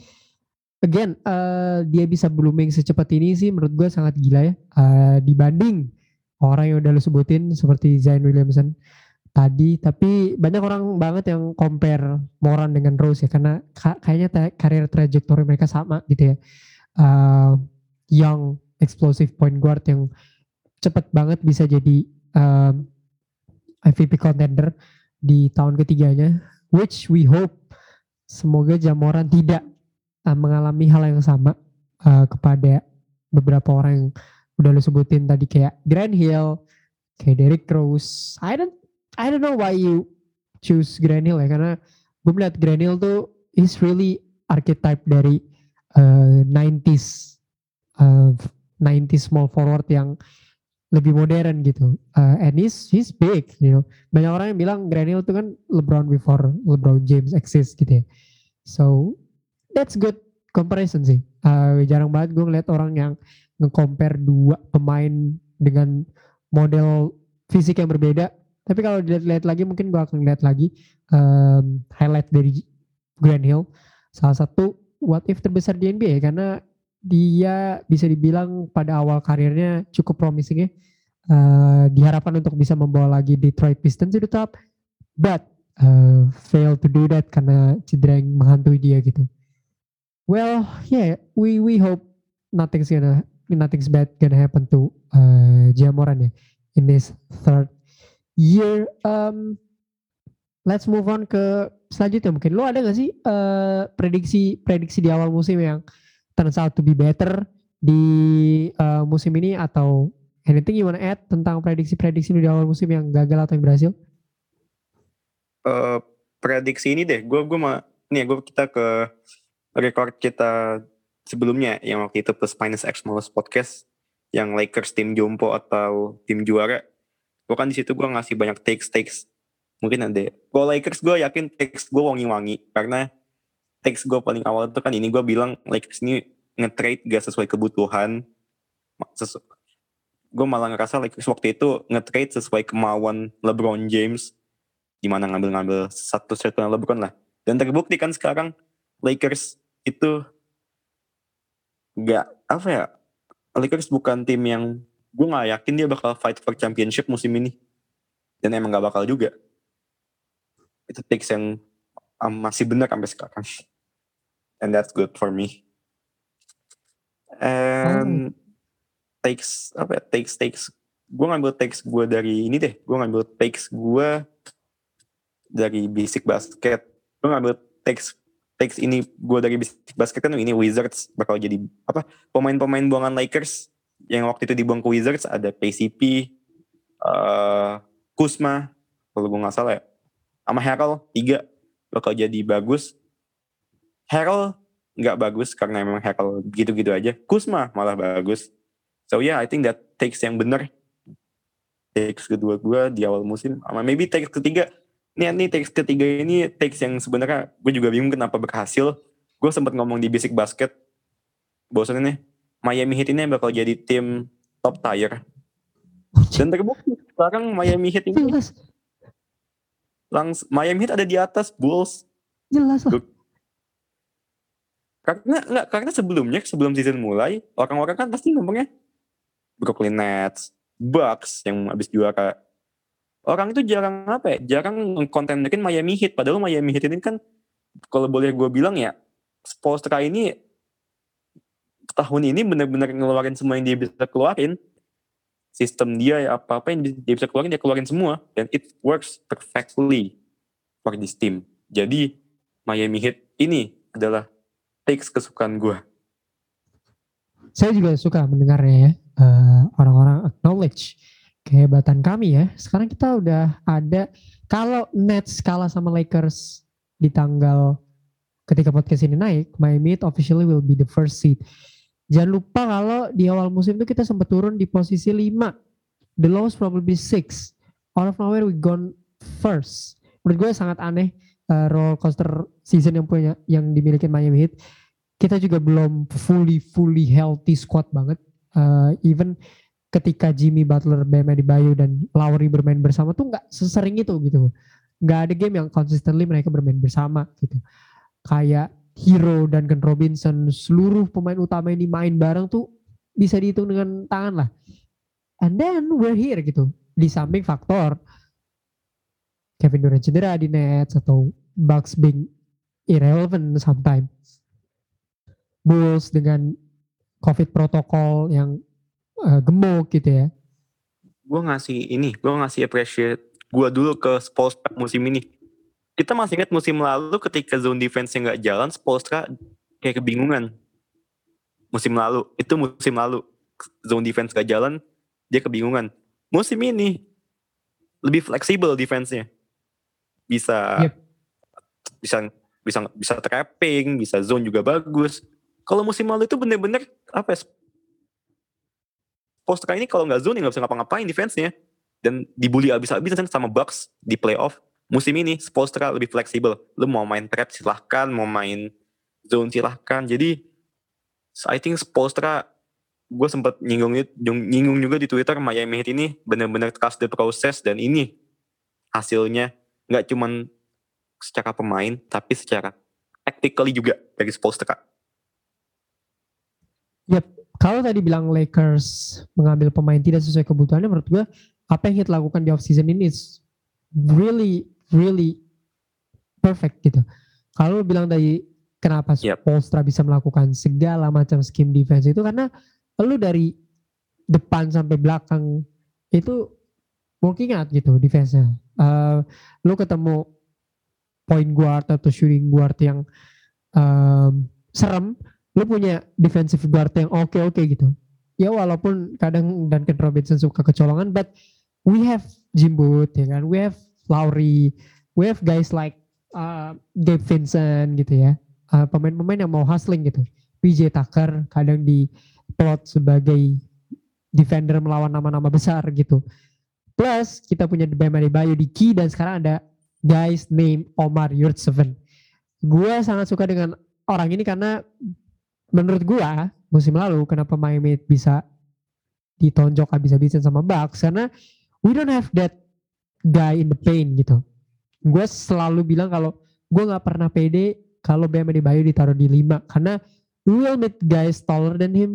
again uh, dia bisa blooming secepat ini sih menurut gue sangat gila ya. Uh, dibanding orang yang udah lu sebutin seperti Zion Williamson tadi. Tapi banyak orang banget yang compare Moran dengan Rose ya karena kayaknya karir trajektori mereka sama gitu ya. Uh, young explosive point guard yang cepet banget bisa jadi uh, MVP contender di tahun ketiganya which we hope semoga Jamoran tidak uh, mengalami hal yang sama uh, kepada beberapa orang yang udah lo sebutin tadi kayak Grand Hill, kayak Derrick Rose. I don't I don't know why you choose Grand Hill ya karena gue melihat Grand Hill tuh is really archetype dari uh, 90s uh, 90s small forward yang lebih modern gitu. Uh, and he's he's big, you know. Banyak orang yang bilang Granil itu kan LeBron before LeBron James exist gitu ya. So that's good comparison sih. Uh, jarang banget gue ngeliat orang yang nge-compare dua pemain dengan model fisik yang berbeda. Tapi kalau dilihat-lihat lagi mungkin gue akan lihat lagi um, highlight dari Grant Hill. Salah satu what if terbesar di NBA karena dia bisa dibilang pada awal karirnya cukup promising ya. Uh, diharapkan untuk bisa membawa lagi Detroit Pistons to the top, but uh, fail to do that karena cedera yang menghantui dia gitu. Well, yeah, we we hope nothing's gonna nothing's bad gonna happen to uh, Jamoran ya in this third year. Um, let's move on ke selanjutnya mungkin. Lo ada gak sih uh, prediksi prediksi di awal musim yang turns out to be better di uh, musim ini atau anything you wanna add tentang prediksi-prediksi di awal musim yang gagal atau yang berhasil? Uh, prediksi ini deh, gue gue mah nih gue kita ke record kita sebelumnya yang waktu itu plus minus X Malus podcast yang Lakers tim jompo atau tim juara. Gue kan di situ gue ngasih banyak takes takes mungkin ada. Kalau Lakers gue yakin takes gue wangi-wangi karena teks gue paling awal itu kan ini gue bilang Lakers ini nge-trade gak sesuai kebutuhan. Sesu gue malah ngerasa Lakers waktu itu nge-trade sesuai kemauan LeBron James. Gimana ngambil-ngambil satu circle LeBron lah. Dan terbukti kan sekarang Lakers itu gak apa ya Lakers bukan tim yang gue gak yakin dia bakal fight for championship musim ini dan emang gak bakal juga itu takes yang um, masih benar sampai sekarang. And that's good for me. And oh. takes apa ya, takes takes gue ngambil takes gue dari ini deh gue ngambil takes gue dari basic basket gue ngambil takes takes ini gue dari basic basket kan ini Wizards bakal jadi apa pemain-pemain buangan Lakers. Yang waktu itu dibuang ke Wizards ada KCP uh, Kusma kalau gue nggak salah ya. Sama Harold tiga bakal jadi bagus. Harold nggak bagus karena memang Harold gitu-gitu aja. Kusma malah bagus. So yeah I think that takes yang bener. Takes kedua gue di awal musim sama maybe takes ketiga ini nih takes ketiga ini takes yang sebenarnya gue juga bingung kenapa berhasil. Gue sempat ngomong di basic basket. Bosan ini Miami Heat ini bakal jadi tim top tier. Dan terbukti sekarang Miami Heat ini jelas. Langs Miami Heat ada di atas Bulls. Jelas lah. Karena enggak karena sebelumnya sebelum season mulai orang-orang kan pasti ngomongnya Brooklyn Nets Bucks yang habis juara orang itu jarang apa ya jarang kontenerin Miami Heat. Padahal Miami Heat ini kan kalau boleh gue bilang ya Spolstra ini tahun ini benar-benar ngeluarin semua yang dia bisa keluarin. Sistem dia ya apa-apa yang dia bisa keluarin dia keluarin semua. Dan it works perfectly for this team. Jadi Miami Heat ini adalah takes kesukaan gue saya juga suka mendengarnya ya uh, orang-orang acknowledge kehebatan kami ya. Sekarang kita udah ada kalau Nets kalah sama Lakers di tanggal ketika podcast ini naik, Miami Heat officially will be the first seed. Jangan lupa kalau di awal musim itu kita sempat turun di posisi 5. The lowest probably 6. Out of nowhere we gone first. Menurut gue sangat aneh uh, roller coaster season yang punya yang dimiliki Miami Heat. Kita juga belum fully fully healthy squad banget. Uh, even ketika Jimmy Butler, Bam Adebayo dan Lowry bermain bersama tuh nggak sesering itu gitu. Nggak ada game yang consistently mereka bermain bersama gitu. Kayak Hero dan Ken Robinson, seluruh pemain utama ini main bareng tuh bisa dihitung dengan tangan lah. And then we're here gitu. Di samping faktor Kevin Durant cedera di Nets atau Bucks being irrelevant sometimes. Bulls dengan COVID protokol yang uh, gemuk gitu ya. Gue ngasih ini, gue ngasih appreciate gue dulu ke Spolstra musim ini. Kita masih ingat musim lalu ketika zone defense-nya nggak jalan, Spolstra kayak kebingungan. Musim lalu, itu musim lalu. Zone defense gak jalan, dia kebingungan. Musim ini, lebih fleksibel defense-nya. Bisa, yep. bisa bisa bisa trapping, bisa zone juga bagus. Kalau musim lalu itu bener-bener apa ya, Postra ini kalau nggak zone nggak bisa ngapa-ngapain defense-nya. Dan dibully abis-abisan sama Bucks di playoff. Musim ini Spolstra lebih fleksibel. Lu mau main trap silahkan, mau main zone silahkan. Jadi I think Spolstra gue sempat nyinggung nyinggung juga di Twitter Miami Heat ini benar-benar trust the process dan ini hasilnya nggak cuman secara pemain tapi secara tactically juga dari Spolstra. Yep, kalau tadi bilang Lakers mengambil pemain tidak sesuai kebutuhannya, menurut gue apa yang Heat lakukan di off season ini is really really perfect gitu. Kalau bilang tadi kenapa yep. Polstra bisa melakukan segala macam scheme defense itu karena lu dari depan sampai belakang itu working out gitu defense-nya. Uh, lu ketemu point guard atau shooting guard yang um, serem, lu punya defensive guard yang oke-oke okay gitu. Ya walaupun kadang Duncan Robinson suka kecolongan, but we have Jim Booth, ya kan, we have Lowry, we have guys like uh, Gabe Vincent gitu ya, uh, pemain-pemain yang mau hustling gitu. PJ Tucker kadang di plot sebagai defender melawan nama-nama besar gitu. Plus kita punya Bam Adebayo di key dan sekarang ada guys name Omar Yurtseven. Gue sangat suka dengan orang ini karena menurut gua musim lalu kenapa Miami bisa ditonjok habis-habisan sama Bucks? Karena we don't have that guy in the paint gitu. Gue selalu bilang kalau gue nggak pernah pede kalau Bam Adebayo ditaruh di 5 karena we will meet guys taller than him,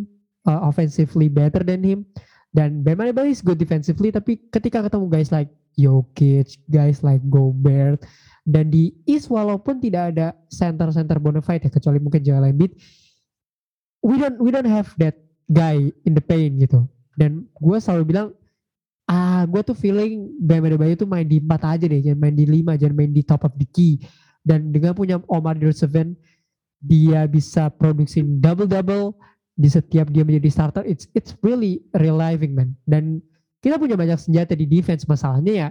uh, offensively better than him. Dan Bam Adebayo is good defensively tapi ketika ketemu guys like Jokic, guys like Gobert dan di East walaupun tidak ada center-center bonafide ya kecuali mungkin Joel Embiid we don't we don't have that guy in the paint gitu dan gue selalu bilang ah gue tuh feeling Bam Adebayo tuh main di 4 aja deh, jangan main di 5, jangan main di top of the key. Dan dengan punya Omar Seven, dia bisa produksi double-double di setiap dia menjadi starter. It's it's really reliving man. Dan kita punya banyak senjata di defense. Masalahnya ya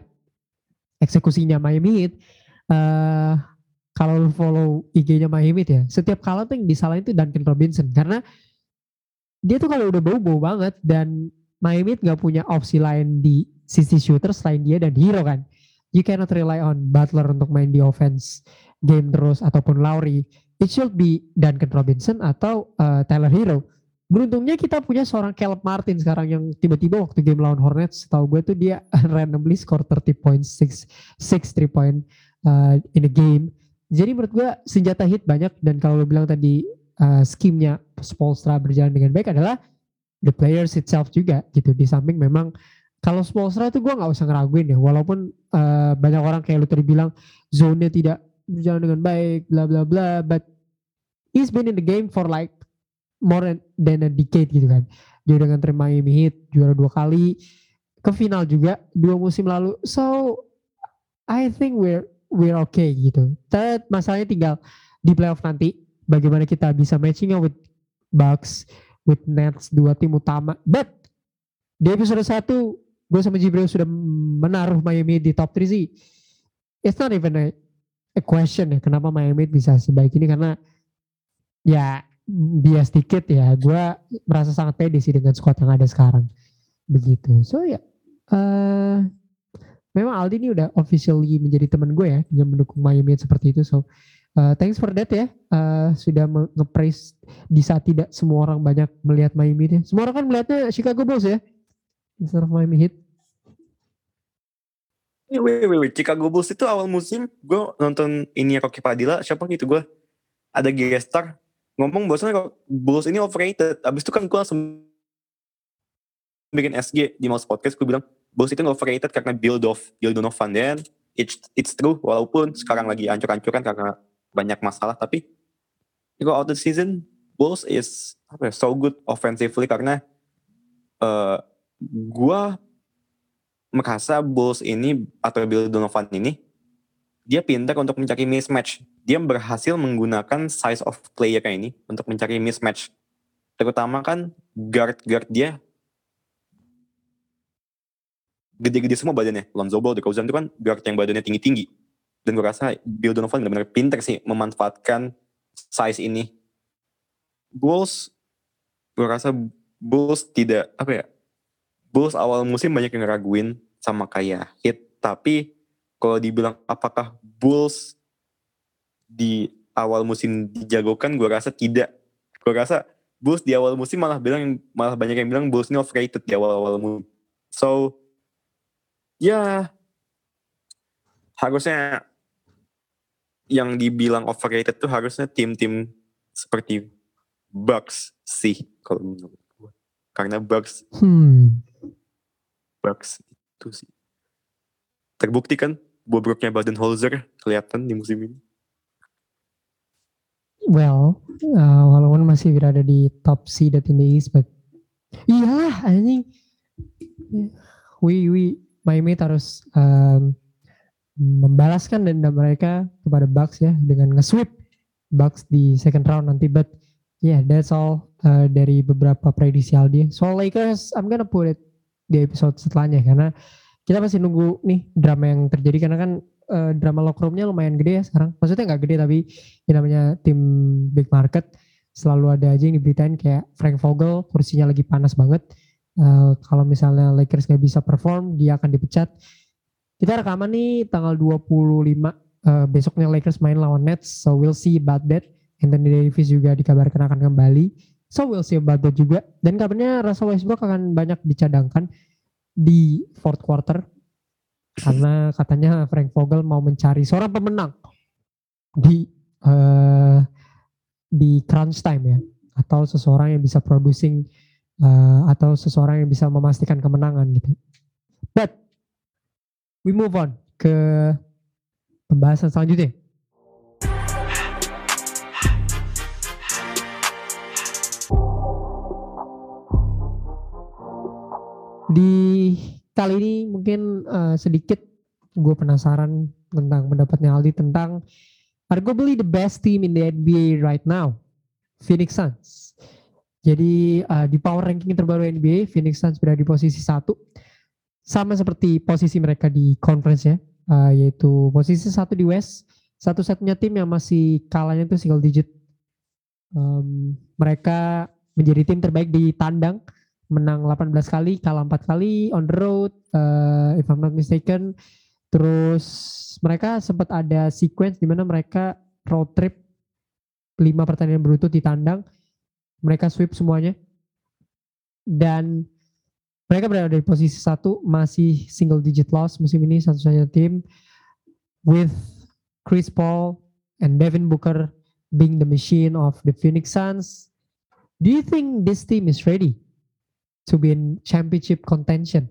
eksekusinya Miami Heat. Uh, kalau follow IG-nya Miami ya, setiap kalah tuh yang disalahin itu Duncan Robinson. Karena dia tuh kalau udah bau-bau banget dan Miami nggak punya opsi lain di sisi shooter selain dia dan hero kan. You cannot rely on Butler untuk main di offense game terus ataupun Lowry. It should be Duncan Robinson atau uh, Tyler Hero. Beruntungnya kita punya seorang Caleb Martin sekarang yang tiba-tiba waktu game lawan Hornets, tahu gue tuh dia randomly score 30 points, 6, 6 3 point uh, in a game. Jadi menurut gue senjata hit banyak dan kalau lo bilang tadi uh, skimnya Spolstra berjalan dengan baik adalah the players itself juga gitu. Di samping memang kalau Spolstra itu gue nggak usah ngeraguin ya walaupun uh, banyak orang kayak lu tadi bilang zone-nya tidak berjalan dengan baik bla bla bla but he's been in the game for like more than a decade gitu kan. Dia dengan terima Miami Heat juara dua kali ke final juga dua musim lalu. So I think we're we're okay gitu tapi masalahnya tinggal di playoff nanti bagaimana kita bisa matching with Bucks with Nets dua tim utama. But di episode satu gue sama Jibril sudah menaruh Miami di top 3 sih. It's not even a, a question ya kenapa Miami bisa sebaik ini karena ya bias dikit ya gue merasa sangat pede sih dengan squad yang ada sekarang begitu so ya uh, memang Aldi ini udah officially menjadi teman gue ya yang mendukung Miami seperti itu so Uh, thanks for that ya, uh, sudah nge-praise di saat tidak semua orang banyak melihat Miami deh. Semua orang kan melihatnya Chicago Bulls ya, instead of Miami Heat. Wait, wait, wait. Chicago Bulls itu awal musim gue nonton ini Rocky Padilla, siapa gitu gue ada guest star ngomong bahwasanya Bulls ini overrated. Abis itu kan gue langsung bikin SG di Mouse Podcast, gue bilang Bulls itu overrated karena build of Bill Donovan dan it's, it's true walaupun sekarang lagi ancur-ancuran karena banyak masalah tapi go out the season Bulls is apa ya, so good offensively karena uh, gua merasa Bulls ini atau Bill Donovan ini dia pintar untuk mencari mismatch. Dia berhasil menggunakan size of player ini untuk mencari mismatch. Terutama kan guard-guard dia gede-gede semua badannya. Lonzo Ball, DeRozan itu kan guard yang badannya tinggi-tinggi dan gue rasa Bill Donovan benar-benar pinter sih memanfaatkan size ini. Bulls, gue rasa Bulls tidak apa ya, Bulls awal musim banyak yang ngeraguin sama kayak hit, tapi kalau dibilang apakah Bulls di awal musim dijagokan, gue rasa tidak. Gue rasa Bulls di awal musim malah bilang malah banyak yang bilang Bulls ini overrated di awal-awal musim. So, ya harusnya yang dibilang overrated tuh harusnya tim-tim seperti Bucks sih kalau menurut gue. Karena Bucks hmm. Bucks itu sih terbukti kan bobroknya Baden-Holzer kelihatan di musim ini. Well, uh, walaupun masih berada di top seed in the East, but iya, I think we we Miami harus um, membalaskan dendam mereka kepada Bucks ya dengan nge-sweep Bucks di second round nanti. But yeah, that's all uh, dari beberapa prediksi Aldi. Soal Lakers, I'm gonna put it di episode setelahnya karena kita masih nunggu nih drama yang terjadi karena kan uh, drama locker roomnya lumayan gede ya sekarang. Maksudnya nggak gede tapi yang namanya tim big market selalu ada aja yang diberitain kayak Frank Vogel kursinya lagi panas banget. Uh, kalau misalnya Lakers nggak bisa perform dia akan dipecat kita rekaman nih tanggal 25 uh, eh, besoknya Lakers main lawan Nets. So we'll see about that. Anthony Davis juga dikabarkan akan kembali. So we'll see about that juga. Dan kabarnya Russell Westbrook akan banyak dicadangkan di fourth quarter. Karena katanya Frank Vogel mau mencari seorang pemenang di uh, di crunch time ya. Atau seseorang yang bisa producing uh, atau seseorang yang bisa memastikan kemenangan gitu. But we move on ke pembahasan selanjutnya. Di kali ini mungkin uh, sedikit gue penasaran tentang pendapatnya Aldi tentang arguably the best team in the NBA right now, Phoenix Suns. Jadi uh, di power ranking terbaru NBA, Phoenix Suns berada di posisi satu, sama seperti posisi mereka di conference ya, uh, yaitu posisi satu di West, satu-satunya tim yang masih kalahnya itu single digit. Um, mereka menjadi tim terbaik di tandang menang 18 kali, kalah 4 kali on the road, uh, if I'm not mistaken. Terus mereka sempat ada sequence di mana mereka road trip 5 pertandingan beruntun di tandang. Mereka sweep semuanya. Dan mereka berada di posisi satu masih single digit loss musim ini satu-satunya tim with Chris Paul and Devin Booker being the machine of the Phoenix Suns. Do you think this team is ready to be in championship contention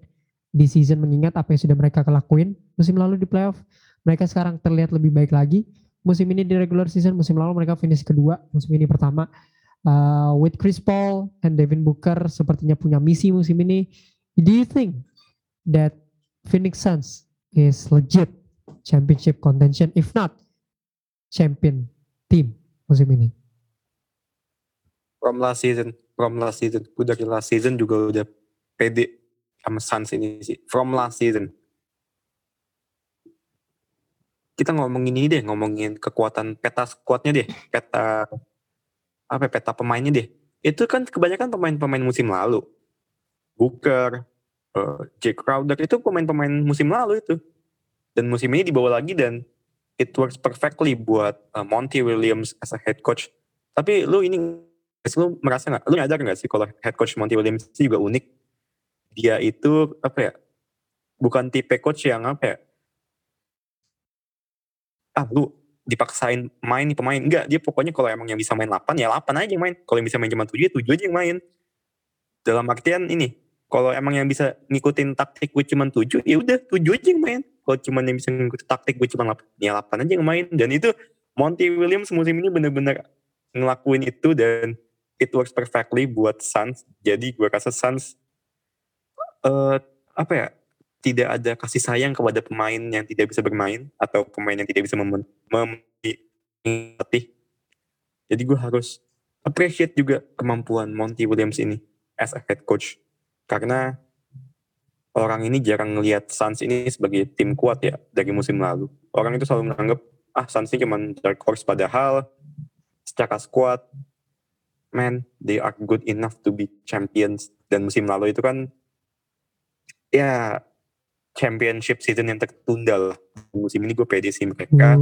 di season mengingat apa yang sudah mereka kelakuin musim lalu di playoff mereka sekarang terlihat lebih baik lagi musim ini di regular season musim lalu mereka finish kedua musim ini pertama uh, with Chris Paul and Devin Booker sepertinya punya misi musim ini do you think that Phoenix Suns is legit championship contention if not champion team musim ini from last season from last season. Gue dari last season juga udah pede sama Suns ini sih. From last season. Kita ngomongin ini deh, ngomongin kekuatan peta squadnya deh, peta apa ya, peta pemainnya deh. Itu kan kebanyakan pemain-pemain musim lalu. Booker, uh, Jake Crowder itu pemain-pemain musim lalu itu. Dan musim ini dibawa lagi dan it works perfectly buat uh, Monty Williams as a head coach. Tapi lu ini lu merasa nggak, lu nyadar nggak sih kalau head coach Monty Williams juga unik? Dia itu apa ya? Bukan tipe coach yang apa ya? Ah lu dipaksain main nih pemain. Enggak, dia pokoknya kalau emang yang bisa main 8 ya 8 aja yang main. Kalau yang bisa main cuma 7 ya 7 aja yang main. Dalam artian ini, kalau emang yang bisa ngikutin taktik gue cuma 7, ya udah 7 aja yang main. Kalau cuma yang bisa ngikutin taktik gue cuma 8, ya 8 aja yang main. Dan itu Monty Williams musim ini bener-bener ngelakuin itu dan it works perfectly buat Suns. Jadi gue rasa Suns uh, apa ya tidak ada kasih sayang kepada pemain yang tidak bisa bermain atau pemain yang tidak bisa memenuhi Jadi gue harus appreciate juga kemampuan Monty Williams ini as a head coach karena orang ini jarang ngelihat Suns ini sebagai tim kuat ya dari musim lalu. Orang itu selalu menganggap ah Suns ini cuma dark horse padahal secara squad man, they are good enough to be champions. Dan musim lalu itu kan, ya championship season yang tertunda lah. Musim ini gue pede sih mereka.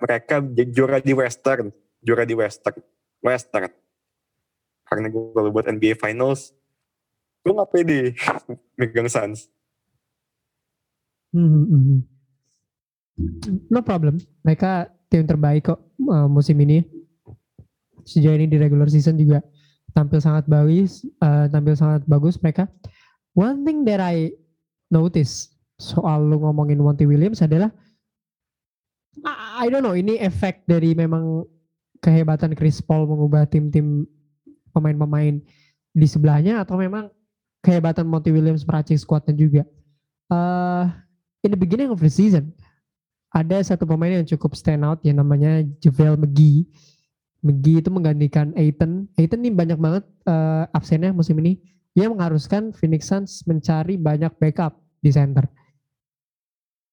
Mereka juara di Western, juara di Western, Western. Karena gue kalau buat NBA Finals, gue gak pede megang Suns. Hmm. No problem. Mereka tim terbaik kok uh, musim ini sejauh ini di regular season juga tampil sangat bagus, uh, tampil sangat bagus mereka. One thing that I notice soal lu ngomongin Monty Williams adalah I don't know ini efek dari memang kehebatan Chris Paul mengubah tim-tim pemain-pemain di sebelahnya atau memang kehebatan Monty Williams meracik squadnya juga. Uh, in the beginning of the season ada satu pemain yang cukup stand out yang namanya JaVale McGee McGee itu menggantikan Aiton. Aiton ini banyak banget uh, absennya musim ini. Dia mengharuskan Phoenix Suns mencari banyak backup di center.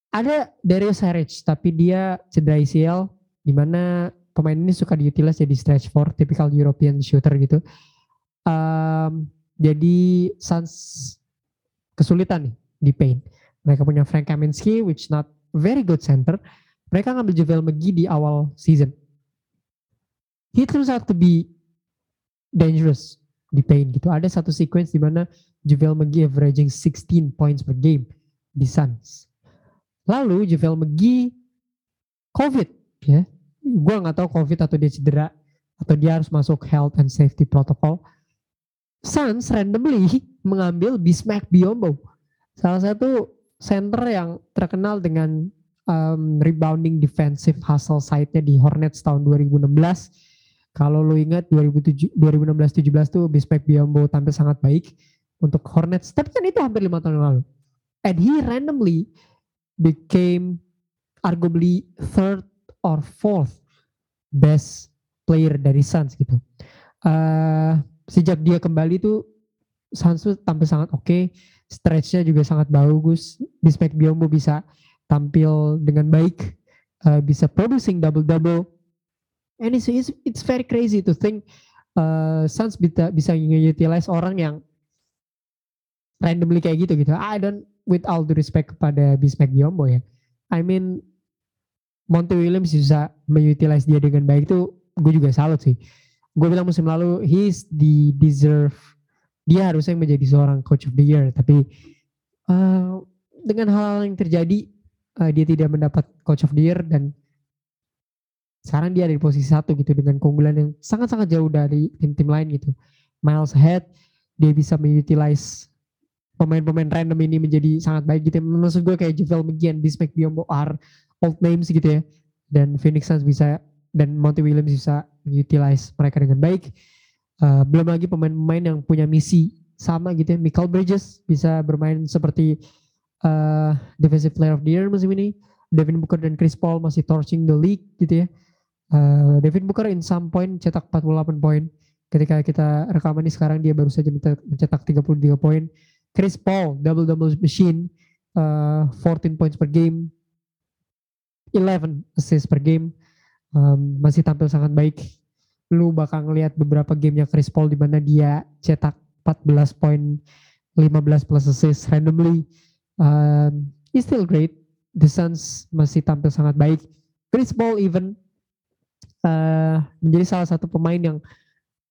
Ada Darius Saric, tapi dia cedera ACL, di mana pemain ini suka diutilize jadi stretch for, typical European shooter gitu. Um, jadi Suns kesulitan nih di paint. Mereka punya Frank Kaminsky, which not very good center. Mereka ngambil JaVale McGee di awal season he turns out to be dangerous di paint gitu. Ada satu sequence di mana JaVale McGee averaging 16 points per game di Suns. Lalu JaVale McGee COVID ya. Gue nggak tahu COVID atau dia cedera atau dia harus masuk health and safety protocol. Suns randomly mengambil Bismack Biombo. Salah satu center yang terkenal dengan um, rebounding defensive hustle side-nya di Hornets tahun 2016 kalau lo ingat 2016-17 tuh Bismack Biombo tampil sangat baik untuk Hornets. Tapi kan itu hampir lima tahun yang lalu. And he randomly became arguably third or fourth best player dari Suns gitu. Uh, sejak dia kembali tuh Suns tuh tampil sangat oke, okay. stretchnya juga sangat bagus. Bismack Biombo bisa tampil dengan baik, uh, bisa producing double double. And it's, it's, it's very crazy to think uh, Suns bisa bisa utilize orang yang randomly kayak gitu gitu. I don't with all due respect kepada Bismack Biombo ya. I mean Monty Williams bisa mengutilize dia dengan baik itu gue juga salut sih. Gue bilang musim lalu he's the deserve dia harusnya menjadi seorang coach of the year tapi uh, dengan hal-hal yang terjadi uh, dia tidak mendapat coach of the year dan sekarang dia ada di posisi satu gitu dengan keunggulan yang sangat-sangat jauh dari tim-tim lain gitu. Miles ahead, dia bisa mengutilize pemain-pemain random ini menjadi sangat baik gitu. Maksud gue kayak JaVale McGee Bismack Biombo are old names gitu ya. Dan Phoenix Suns bisa dan Monty Williams bisa mengutilize mereka dengan baik. Uh, belum lagi pemain-pemain yang punya misi sama gitu ya. Michael Bridges bisa bermain seperti uh, defensive player of the year musim ini. Devin Booker dan Chris Paul masih torching the league gitu ya. Uh, Devin Booker in some point cetak 48 poin. Ketika kita rekaman ini sekarang dia baru saja mencetak 33 poin. Chris Paul double-double machine uh, 14 points per game. 11 assist per game. Um, masih tampil sangat baik. Lu bakal ngelihat beberapa gamenya Chris Paul di mana dia cetak 14 poin 15 plus assist randomly. Um, he's still great. The Suns masih tampil sangat baik. Chris Paul even uh, menjadi salah satu pemain yang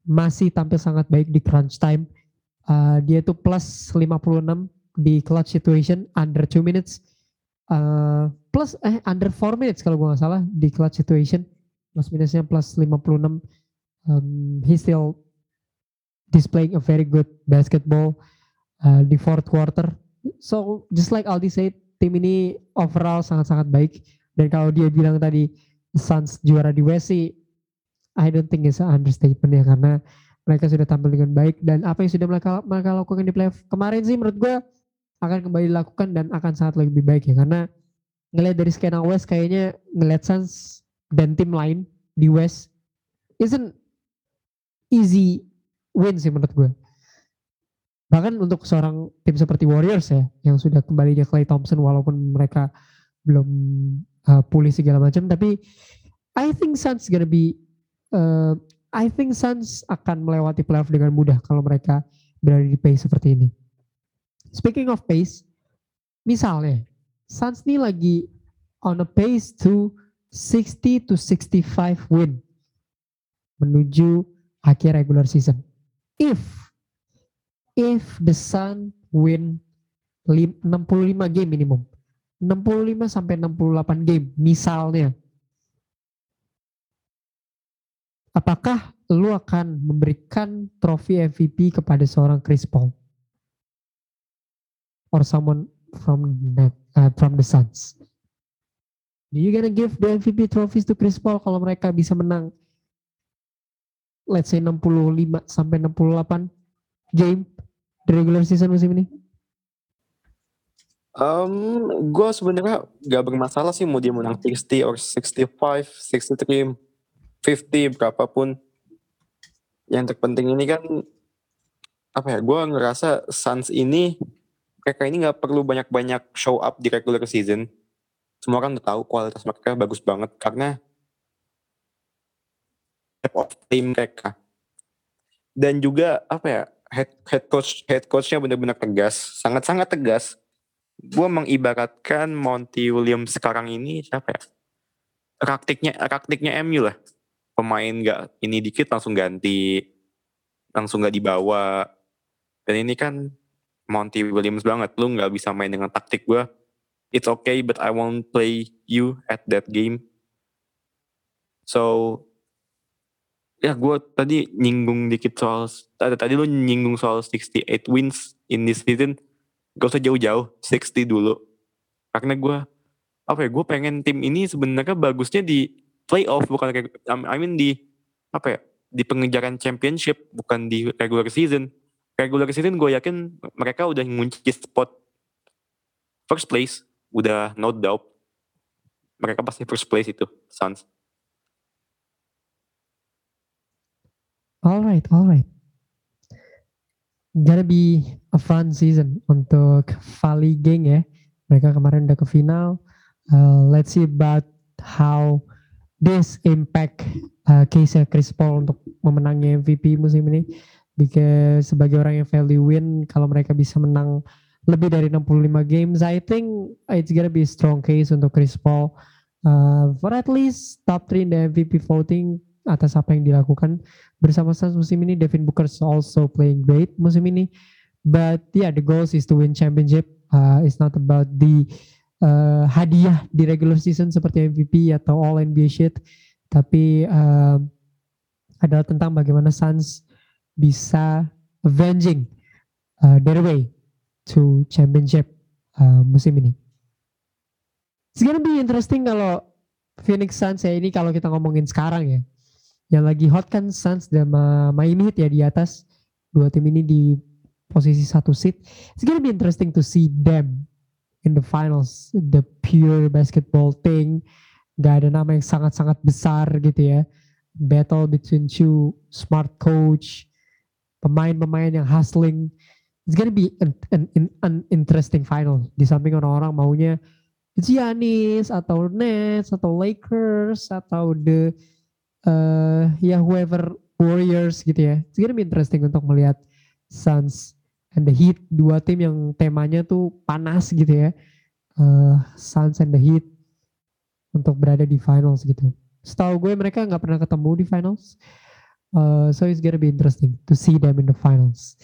masih tampil sangat baik di crunch time. Uh, dia tuh plus 56 di clutch situation under 2 minutes. Uh, plus eh under 4 minutes kalau gue gak salah di clutch situation. Plus minusnya plus 56. Um, he still displaying a very good basketball uh, di fourth quarter. So just like Aldi said, tim ini overall sangat-sangat baik. Dan kalau dia bilang tadi Suns juara di West I don't think it's an understatement ya karena mereka sudah tampil dengan baik dan apa yang sudah mereka, mereka lakukan di playoff kemarin sih menurut gue akan kembali dilakukan dan akan sangat lebih baik ya karena ngelihat dari skena West kayaknya ngelihat Suns dan tim lain di West isn't easy win sih menurut gue bahkan untuk seorang tim seperti Warriors ya yang sudah kembali ke Clay Thompson walaupun mereka belum uh, pulih segala macam tapi I think Suns gonna be uh, I think Suns akan melewati playoff dengan mudah kalau mereka berada di pace seperti ini. Speaking of pace, misalnya Suns ini lagi on a pace to 60 to 65 win menuju akhir regular season. If if the Sun win 65 game minimum, 65 sampai 68 game misalnya. Apakah lu akan memberikan trofi MVP kepada seorang Chris Paul? Or someone from the, uh, from the Suns? Do you gonna give the MVP trophies to Chris Paul kalau mereka bisa menang let's say 65 sampai 68 game di regular season musim ini? Um, gue sebenarnya gak bermasalah sih mau dia menang 60 or 65, 63, 50 berapapun. Yang terpenting ini kan apa ya? Gue ngerasa Suns ini mereka ini nggak perlu banyak-banyak show up di regular season. Semua orang udah tahu kualitas mereka bagus banget karena type of team mereka. Dan juga apa ya? Head, head coach head coachnya benar-benar tegas, sangat-sangat tegas gue mengibaratkan Monty Williams sekarang ini siapa ya? Raktiknya raktiknya MU lah. Pemain nggak ini dikit langsung ganti, langsung nggak dibawa. Dan ini kan Monty Williams banget. Lu nggak bisa main dengan taktik gue. It's okay, but I won't play you at that game. So ya gue tadi nyinggung dikit soal tadi tadi lu nyinggung soal 68 wins in this season gak usah jauh-jauh 60 dulu. Karena gue apa ya gue pengen tim ini sebenarnya bagusnya di playoff bukan I mean di apa ya di pengejaran championship bukan di regular season. Regular season gue yakin mereka udah ngunci spot first place udah no doubt. Mereka pasti first place itu Suns. Alright alright gonna be a fun season untuk Valley Gang ya. Mereka kemarin udah ke final. Uh, let's see about how this impact uh, case Chris Paul untuk memenangi MVP musim ini. Because sebagai orang yang value win kalau mereka bisa menang lebih dari 65 games I think it's gonna be a strong case untuk Chris Paul. Uh, for at least top 3 in the MVP voting atas apa yang dilakukan bersama Suns musim ini Devin Booker also playing great musim ini but yeah the goal is to win championship uh, it's not about the uh, hadiah di regular season seperti MVP atau All NBA shit tapi uh, adalah tentang bagaimana Suns bisa avenging uh, their way to championship uh, musim ini. It's gonna be interesting kalau Phoenix Suns ya ini kalau kita ngomongin sekarang ya. Yang lagi hot kan Suns dan Miami Heat ya di atas. Dua tim ini di posisi satu seat. It's gonna be interesting to see them in the finals. The pure basketball thing. Gak ada nama yang sangat-sangat besar gitu ya. Battle between two smart coach pemain-pemain yang hustling. It's gonna be an, an, an, an interesting final. Di samping orang-orang maunya Giannis atau Nets atau Lakers atau the uh, ya whoever Warriors gitu ya. It's gonna be interesting untuk melihat Suns and the Heat dua tim yang temanya tuh panas gitu ya. Uh, Suns and the Heat untuk berada di finals gitu. Setahu gue mereka nggak pernah ketemu di finals. Uh, so it's gonna be interesting to see them in the finals.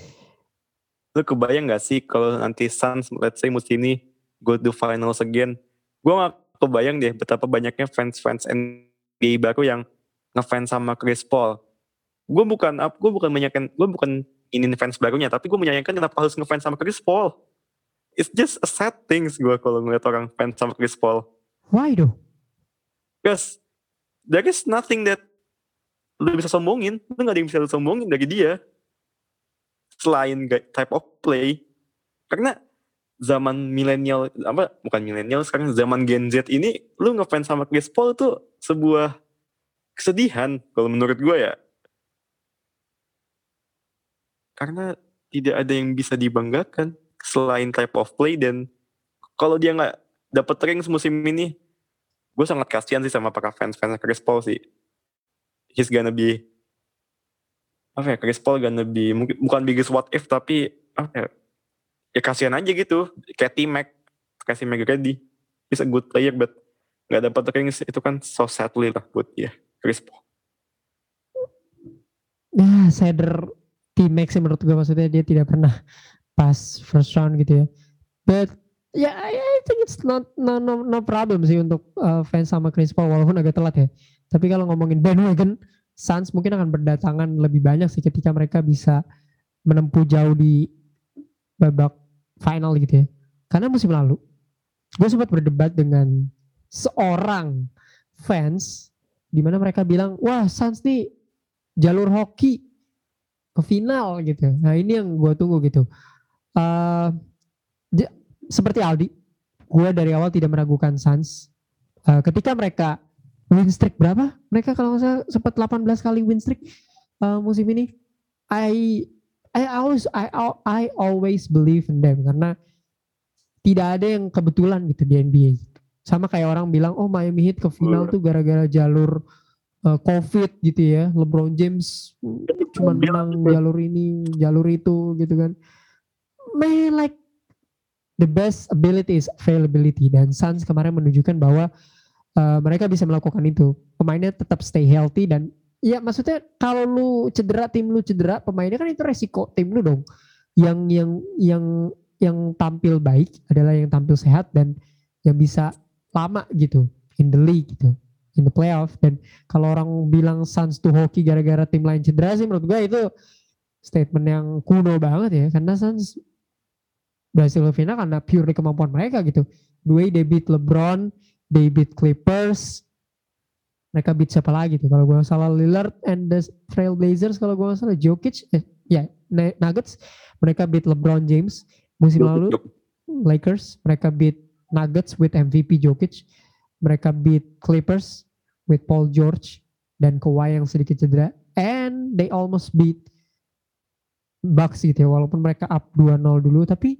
Lu kebayang gak sih kalau nanti Suns, let's say musim ini go to finals again. Gue gak kebayang deh betapa banyaknya fans-fans NBA baru yang ngefans sama Chris Paul. Gue bukan gue bukan menyayangkan gue bukan ini fans barunya, tapi gue menyayangkan kenapa harus ngefans sama Chris Paul. It's just a sad things gue kalau ngeliat orang fans sama Chris Paul. Why though? Because there is nothing that lu bisa sombongin lu gak ada yang bisa lu sombongin dari dia selain type of play karena zaman milenial apa bukan milenial sekarang zaman Gen Z ini lu ngefans sama Chris Paul tuh sebuah kesedihan kalau menurut gue ya. Karena tidak ada yang bisa dibanggakan selain type of play dan kalau dia nggak dapet ring musim ini gue sangat kasihan sih sama para fans fans Chris Paul sih. He's gonna be apa ya Chris Paul gonna be mungkin bukan biggest what if tapi apa ya, ya kasihan aja gitu. Kayak T-Mac kasih ready he's a good player but nggak dapat rings itu kan so sadly lah buat dia Chris Paul ya sadder T-Mac sih menurut gue maksudnya dia tidak pernah pas first round gitu ya. But ya yeah, I think it's not no no no problem sih untuk uh, fans sama Chris Paul walaupun agak telat ya. Tapi kalau ngomongin bandwagon, Suns mungkin akan berdatangan lebih banyak sih ketika mereka bisa menempuh jauh di babak final gitu ya. Karena musim lalu, gue sempat berdebat dengan seorang fans di mana mereka bilang, wah Suns nih jalur hoki ke final gitu. Nah ini yang gue tunggu gitu. Uh, seperti Aldi, gue dari awal tidak meragukan Suns. Uh, ketika mereka win streak berapa? Mereka kalau saya sempat 18 kali win streak uh, musim ini. I I always I I always believe in them karena tidak ada yang kebetulan gitu di NBA. Sama kayak orang bilang oh Miami Heat ke final tuh gara-gara jalur uh, COVID gitu ya. LeBron James cuma menang jalur ini, jalur itu gitu kan. Man like the best ability is availability dan Suns kemarin menunjukkan bahwa uh, mereka bisa melakukan itu. Pemainnya tetap stay healthy dan ya maksudnya kalau lu cedera tim lu cedera pemainnya kan itu resiko tim lu dong. Yang yang yang yang tampil baik adalah yang tampil sehat dan yang bisa lama gitu in the league gitu in the playoff. Dan kalau orang bilang Suns tuh hoki gara-gara tim lain cedera sih menurut gue itu statement yang kuno banget ya. Karena Suns berhasil final karena purely kemampuan mereka gitu. Way they beat LeBron, they beat Clippers mereka beat siapa lagi tuh? Kalau gue salah Lillard and the Trailblazers kalau gue salah Jokic eh, ya yeah, Nuggets mereka beat LeBron James musim lalu. Lakers mereka beat Nuggets with MVP Jokic mereka beat Clippers with Paul George dan Kawhi yang sedikit cedera and they almost beat Bucks gitu ya walaupun mereka up 2-0 dulu tapi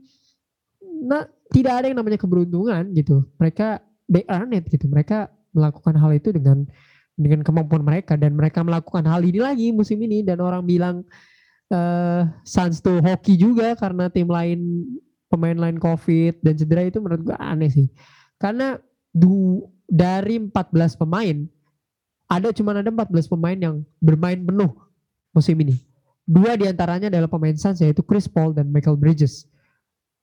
nah tidak ada yang namanya keberuntungan gitu. Mereka they earn it gitu. Mereka melakukan hal itu dengan dengan kemampuan mereka dan mereka melakukan hal ini lagi musim ini dan orang bilang uh, Suns tuh hoki juga karena tim lain pemain lain covid dan cedera itu menurut gue aneh sih karena du, dari 14 pemain ada cuma ada 14 pemain yang bermain penuh musim ini. Dua di antaranya adalah pemain Suns yaitu Chris Paul dan Michael Bridges.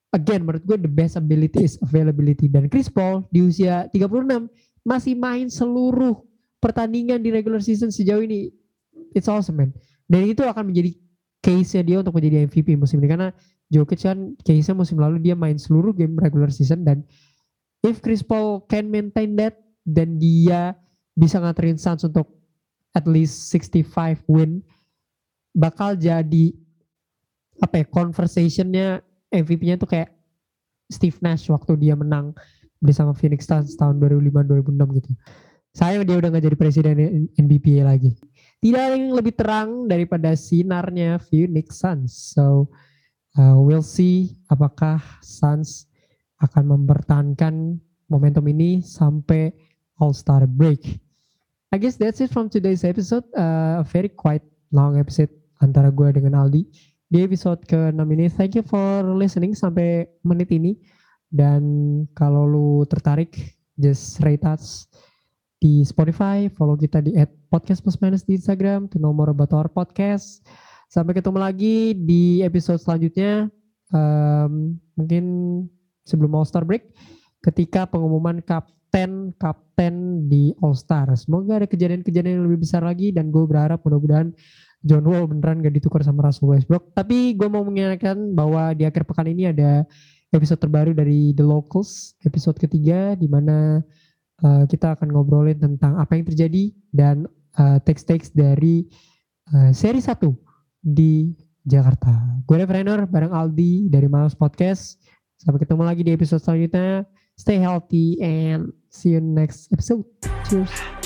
Again, menurut gue the best ability is availability. Dan Chris Paul di usia 36 masih main seluruh pertandingan di regular season sejauh ini. It's awesome man. Dan itu akan menjadi case-nya dia untuk menjadi MVP musim ini. Karena Jokic kan case-nya musim lalu dia main seluruh game regular season. Dan if Chris Paul can maintain that, dan dia bisa nganterin Suns untuk at least 65 win bakal jadi apa ya conversationnya MVP-nya tuh kayak Steve Nash waktu dia menang bersama Phoenix Suns tahun 2005-2006 gitu. Sayang dia udah gak jadi presiden NBA lagi. Tidak ada yang lebih terang daripada sinarnya Phoenix Suns. So uh, we'll see apakah Suns akan mempertahankan momentum ini sampai All Star break. I guess that's it from today's episode. Uh, a very quite long episode antara gue dengan Aldi. Di episode ke-6 ini, thank you for listening sampai menit ini. Dan kalau lu tertarik, just rate us di Spotify, follow kita di at podcast plus minus di Instagram to know more about our podcast. Sampai ketemu lagi di episode selanjutnya. Um, mungkin sebelum All Star Break, ketika pengumuman kapten kapten di All Star. Semoga ada kejadian-kejadian yang lebih besar lagi dan gue berharap mudah-mudahan John Wall beneran gak ditukar sama Russell Westbrook. Tapi gue mau mengingatkan bahwa di akhir pekan ini ada episode terbaru dari The Locals, episode ketiga di mana uh, kita akan ngobrolin tentang apa yang terjadi dan uh, teks-teks dari uh, seri satu di Jakarta. Gue Reverender bareng Aldi dari Malas Podcast. Sampai ketemu lagi di episode selanjutnya. Stay healthy and see you next episode. Cheers.